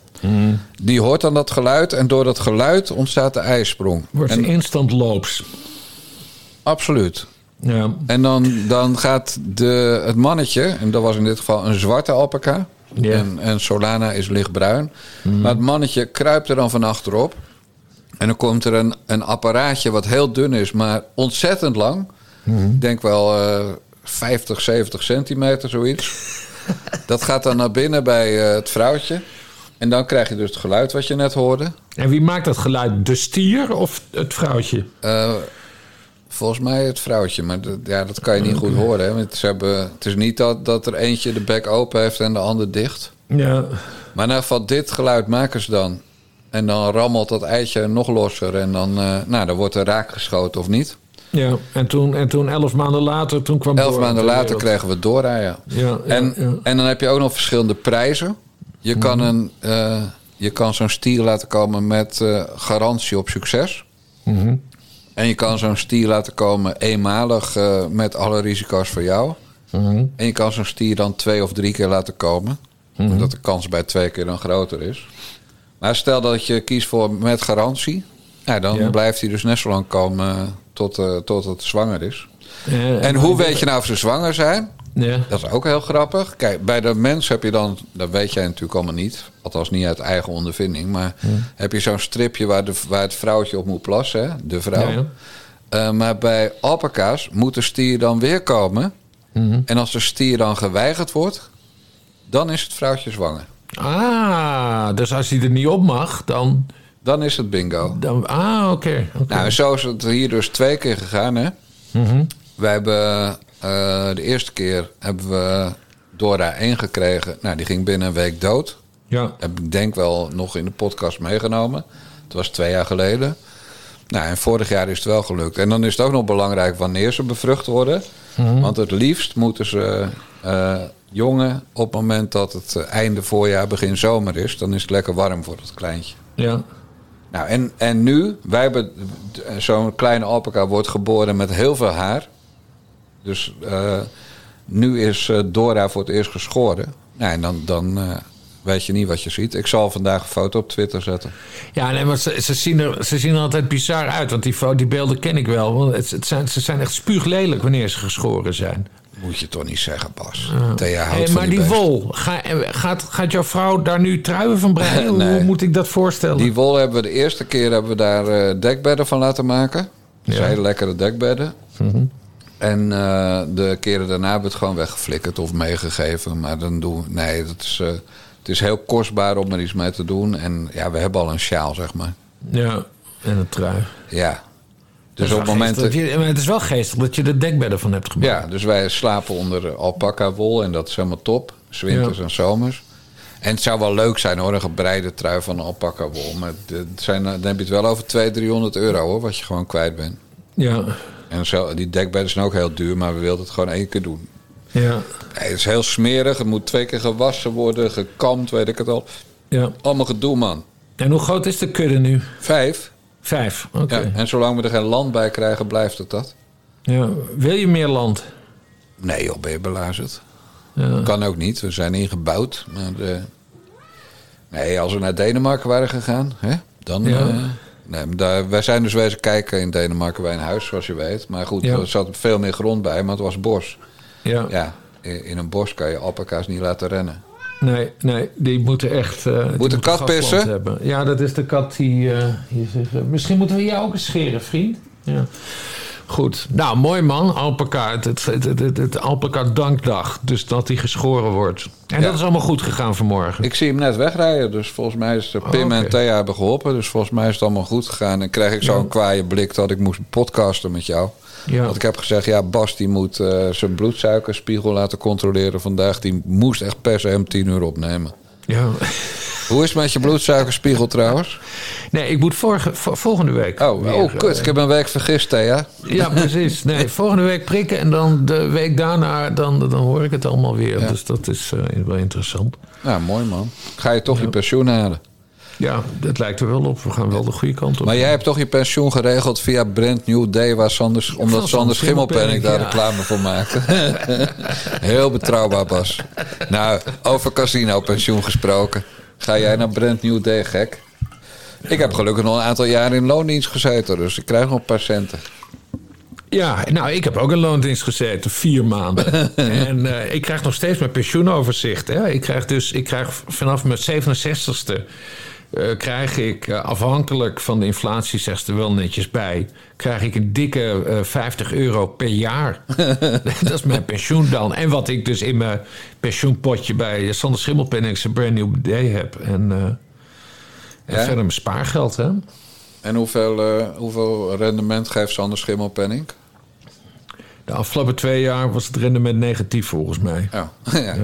Die hoort dan dat geluid en door dat geluid ontstaat de ijsprong. Wordt en, ze instant loops. absoluut. Ja. En dan, dan gaat de, het mannetje, en dat was in dit geval een zwarte alpaca. Ja. En, en Solana is lichtbruin. Maar het mannetje kruipt er dan van achterop. En dan komt er een, een apparaatje wat heel dun is, maar ontzettend lang. Ik denk wel eh 50, 70 centimeter, zoiets. dat gaat dan naar binnen bij eh, het vrouwtje. En dan krijg je dus het geluid wat je net hoorde. En wie maakt dat geluid? De stier of het vrouwtje? Eh, volgens mij het vrouwtje, maar dat, ja, dat kan je niet goed horen. Hè? Want ze hebben, het is niet dat, dat er eentje de bek open heeft en de ander dicht. Ja. Maar ieder geval, dit geluid maken ze dan. En dan rammelt dat eitje nog losser. En dan, eh, nou, dan wordt er raak geschoten of niet. Ja, en toen, en toen elf maanden later, toen kwam Elf maanden ter later kregen we Dora, ja. Ja, en, ja. en dan heb je ook nog verschillende prijzen. Je kan, Mhm. een, eh, je kan zo'n stier laten komen met eh, garantie op succes. Mhm. En je kan zo'n stier laten komen eenmalig eh, met alle risico's voor jou. Mhm. En je kan zo'n stier dan twee of drie keer laten komen. Mhm. Omdat de kans bij twee keer dan groter is. Maar stel dat je kiest voor met garantie. Ja, dan Ja. blijft hij dus net zo lang komen tot, eh, tot het zwanger is. Eh, En hoe weet je nou of ze zwanger zijn? Ja. Dat is ook heel grappig. Kijk, bij de mens heb je dan, dat weet jij natuurlijk allemaal niet, althans niet uit eigen ondervinding, maar heb je zo'n stripje waar, de, waar het vrouwtje op moet plassen, hè? de vrouw. Ja. Eh, maar bij alpaca's moet de stier dan weer komen. Mhm. En als de stier dan geweigerd wordt, dan is het vrouwtje zwanger. Ah, dus als hij er niet op mag, dan... Dan is het bingo. dan ah, oké. Nou, zo is het hier dus twee keer gegaan, hè? Wij hebben eh, de eerste keer hebben we Dora 1 gekregen. Nou, die ging binnen een week dood. Ja. Heb ik denk wel nog in de podcast meegenomen. Het was twee jaar geleden. Nou, en vorig jaar is het wel gelukt. En dan is het ook nog belangrijk wanneer ze bevrucht worden. Mhm. Want het liefst moeten ze eh, jongen op het moment dat het eh, einde voorjaar, begin zomer is. Dan is het lekker warm voor het kleintje. Ja. Nou, en, en nu, wij hebben zo'n kleine alpaca wordt geboren met heel veel haar. Dus eh, nu is eh, Dora voor het eerst geschoren. Nou, en dan, dan eh, weet je niet wat je ziet. Ik zal vandaag een foto op Twitter zetten. Ja, nee, maar ze, ze, zien er, ze zien er altijd bizar uit. Want die, die beelden ken ik wel. Want het, het zijn, ze zijn echt spuuglelijk wanneer ze geschoren zijn. Moet je toch niet zeggen, Bas. Thea houdt Hey, van maar die, wol, ga, gaat, gaat jouw vrouw daar nu truien van breien? Hoe moet ik dat voorstellen? Die wol hebben we de eerste keer hebben we daar dekbedden van laten maken. Ja. hele lekkere dekbedden. Mhm. En eh, de keren daarna hebben we het gewoon weggeflikkerd of meegegeven. Maar dan doen we... Nee, dat is, eh, het is heel kostbaar om er iets mee te doen. En ja, we hebben al een sjaal, zeg maar. Ja, en een trui. Ja. Dus op wel het moment... geestig dat je- maar het is wel geestig dat je er dekbedden van hebt gemaakt. Ja, dus wij slapen onder alpaca wol en dat is helemaal top. 's Winters Ja. en zomers. En het zou wel leuk zijn hoor, een gebreide trui van alpaca wol. Maar het zijn, dan heb je het wel over 200, 300 euro hoor, wat je gewoon kwijt bent. Ja, En zo, die dekbedden zijn ook heel duur, maar we wilden het gewoon één keer doen. ja, Nee, het is heel smerig, het moet twee keer gewassen worden, gekamd, weet ik het al. ja. Allemaal gedoe man. En hoe groot is de kudde nu? Vijf. Vijf, oké. Ja, en zolang we er geen land bij krijgen, blijft het dat. Ja. Wil je meer land? Nee joh, ben je belazerd. Ja. Kan ook niet, we zijn ingebouwd. Maar de... Nee, als we naar Denemarken waren gegaan, hè, dan... Ja. eh, nee, maar daar, wij zijn dus wezen kijken in Denemarken bij een huis, zoals je weet. Maar goed, Ja. er zat veel meer grond bij, maar het was bos. Ja. Ja, in een bos kan je alpaca's niet laten rennen. Nee, nee, die moeten echt. eh, die moeten kat pissen? Hebben. Ja, dat is de kat die eh, hier zit. Eh, Misschien moeten we jou ook eens scheren, vriend. Ja. Goed. Nou, mooi man. Alpaca. Het, het, het, het, Alpaca Dankdag. Dus dat die geschoren wordt. En Ja. dat is allemaal goed gegaan vanmorgen. Ik zie hem net wegrijden, dus volgens mij is Pim Oh, oké. en Thea hebben geholpen. Dus volgens mij is het allemaal goed gegaan. En kreeg ik zo'n kwaaie blik dat ik moest podcasten met jou. Ja. Want ik heb gezegd, ja, Bas die moet eh, zijn bloedsuikerspiegel laten controleren vandaag. Die moest echt per se hem tien uur opnemen. Ja. Hoe is het met je bloedsuikerspiegel trouwens? Nee, ik moet vorige, volgende week. Oh, weer, oh kut, eh, ik heb een week vergist, Thea. Ja, precies. Nee, volgende week prikken en dan de week daarna dan, dan hoor ik het allemaal weer. Ja. Dus dat is eh, wel interessant. Nou, mooi man. Ga je toch je pensioen halen? Ja, dat lijkt er wel op. We gaan wel de goede kant op. Maar jij hebt toch je pensioen geregeld via Brand New Day... Waar Sander, omdat Sander Schimmelpenning daar ja. reclame voor maakte. Heel betrouwbaar, Bas. Nou, over casino-pensioen gesproken. Ga jij naar Brand New Day, gek? Ik heb gelukkig nog een aantal jaren in loondienst gezeten... dus ik krijg nog een paar centen. Ja, nou, ik heb ook in loondienst gezeten, vier maanden. en eh, ik krijg nog steeds mijn pensioenoverzicht. Hè. Ik krijg dus ik krijg vanaf mijn 67ste eh, krijg ik eh, afhankelijk van de inflatie, zegt ze er wel netjes bij, krijg ik een dikke eh, 50 euro per jaar. dat is mijn pensioen dan. En wat ik dus in mijn pensioenpotje bij Sander Schimmelpennings een brand new day heb. En, en Ja? verder mijn spaargeld, hè. En hoeveel, hoeveel rendement geeft Sander Schimmelpenning? De afgelopen twee jaar was het rendement negatief volgens mij. Ja. ja.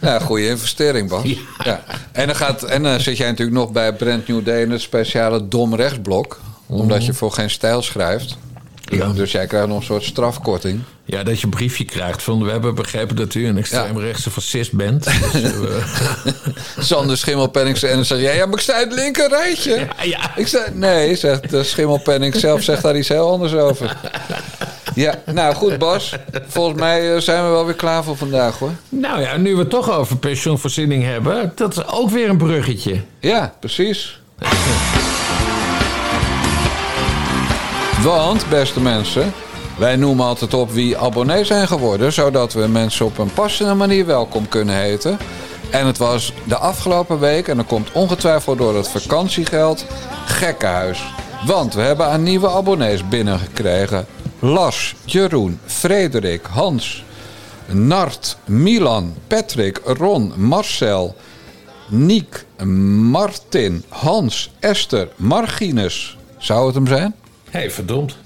ja, goede investering, Bas. Ja. En, dan gaat, en dan zit jij natuurlijk nog bij Brand New Day in het speciale dom rechtsblok. Omdat je voor geen stijl schrijft. Ja. Dus jij krijgt nog een soort strafkorting. Ja, dat je een briefje krijgt van... we hebben begrepen dat u een extreemrechtse fascist bent. Dus, eh, Sander Schimmelpenning en dan zeg jij... Ja, maar ik sta in het linker rijtje. Ja, ja. Ik sta, nee, zegt de Schimmelpenning zelf zegt daar iets heel anders over. Ja, nou goed Bas. Volgens mij eh, zijn we wel weer klaar voor vandaag hoor. nou ja, nu we het toch over pensioenvoorziening hebben... dat is ook weer een bruggetje. Ja, precies. Want, beste mensen, wij noemen altijd op wie abonnee zijn geworden, zodat we mensen op een passende manier welkom kunnen heten. En het was de afgelopen week, en dat komt ongetwijfeld door het vakantiegeld, gekkenhuis. Want we hebben aan nieuwe abonnees binnengekregen. Las, Jeroen, Frederik, Hans, Nart, Milan, Patrick, Ron, Marcel, Niek, Martin, Hans, Esther, Marginus. Zou het hem zijn? Hé, hey, verdomd.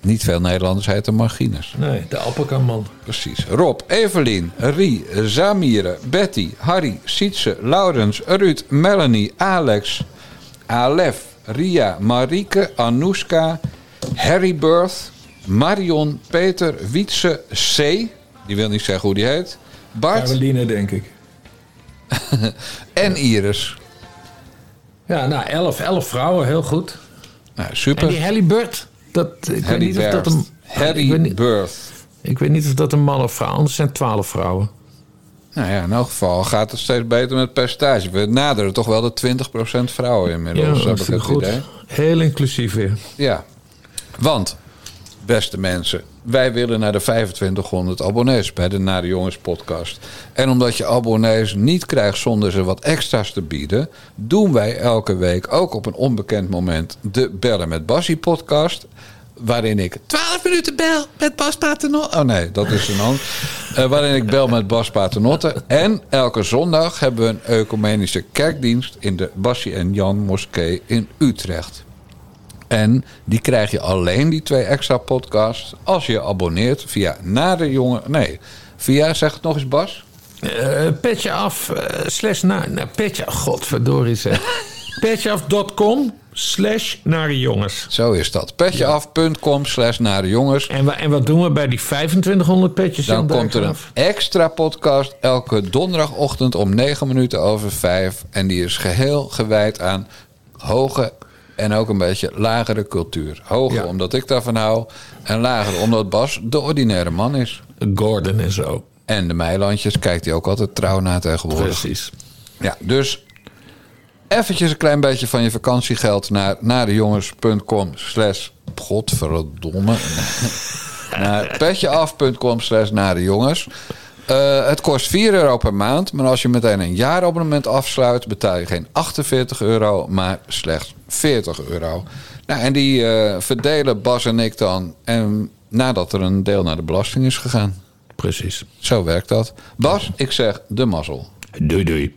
Niet veel Nederlanders heten Marginus. Nee, de appelkanman. Precies. Rob, Evelien, Rie, Zamire, Betty, Harry, Sietse, Laurens, Ruud, Melanie, Alex, Alef, Ria, Marieke, Anouska, Harry Birth, Marion, Peter, Wietse, C. Die wil niet zeggen hoe die heet. Bart Caroline, denk ik. en Iris. Ja, nou, elf, elf vrouwen, heel goed. Nou, En super. die Harry Bird, dat, ik, weet niet of dat een, ik, Harry weet niet, Birth. ik weet niet of dat een man of vrouw is. Er zijn twaalf vrouwen. Nou ja, in elk geval gaat het steeds beter met het percentage. We naderen toch wel de 20% vrouwen Ja, inmiddels, heb dat vind ik het goed. idee. Heel inclusief weer. Ja, want, beste mensen, wij willen naar de 2500 abonnees bij de Nare Jongens podcast. En omdat je abonnees niet krijgt zonder ze wat extra's te bieden, doen wij elke week ook op een onbekend moment de Bellen met Bassie podcast. Waarin ik 12 minuten bel met Bas Paternotte. Oh nee, dat is een ander. Eh, waarin ik bel met Bas Paternotte. En elke zondag hebben we een ecumenische kerkdienst in de Bassie en Jan Moskee in Utrecht. En die krijg je alleen, die twee extra podcasts, als je abonneert via naar de jongen. Nee, via, zeg het nog eens Bas. Eh, petje af, eh, slash naar, naar petje, godverdorie zeg. Petjeaf.com slash naar de jongens. Zo is dat. Petjeaf.com slash naar de jongens. En, wa- en wat doen we bij die 2500 petjes? Dan komt er een extra podcast elke donderdagochtend om 9 minuten over 5. En die is geheel gewijd aan hoge en ook een beetje lagere cultuur. Hoger Ja. omdat ik daarvan hou. En lager omdat Bas de ordinaire man is. Gordon en zo. En de Meilandjes kijkt hij ook altijd trouw naar tegenwoordig. Precies. Ja, dus eventjes een klein beetje van je vakantiegeld naar nadejongens.com slash godverdomme naar petjeaf.com slash nadejongens. Eh het kost 4 euro per maand, maar als je meteen een jaarabonnement afsluit, betaal je geen 48 euro, maar slechts 40 euro. Nou, en die eh, verdelen Bas en ik dan en nadat er een deel naar de belasting is gegaan. Precies. Zo werkt dat. Bas, ik zeg de mazzel. Doei doei.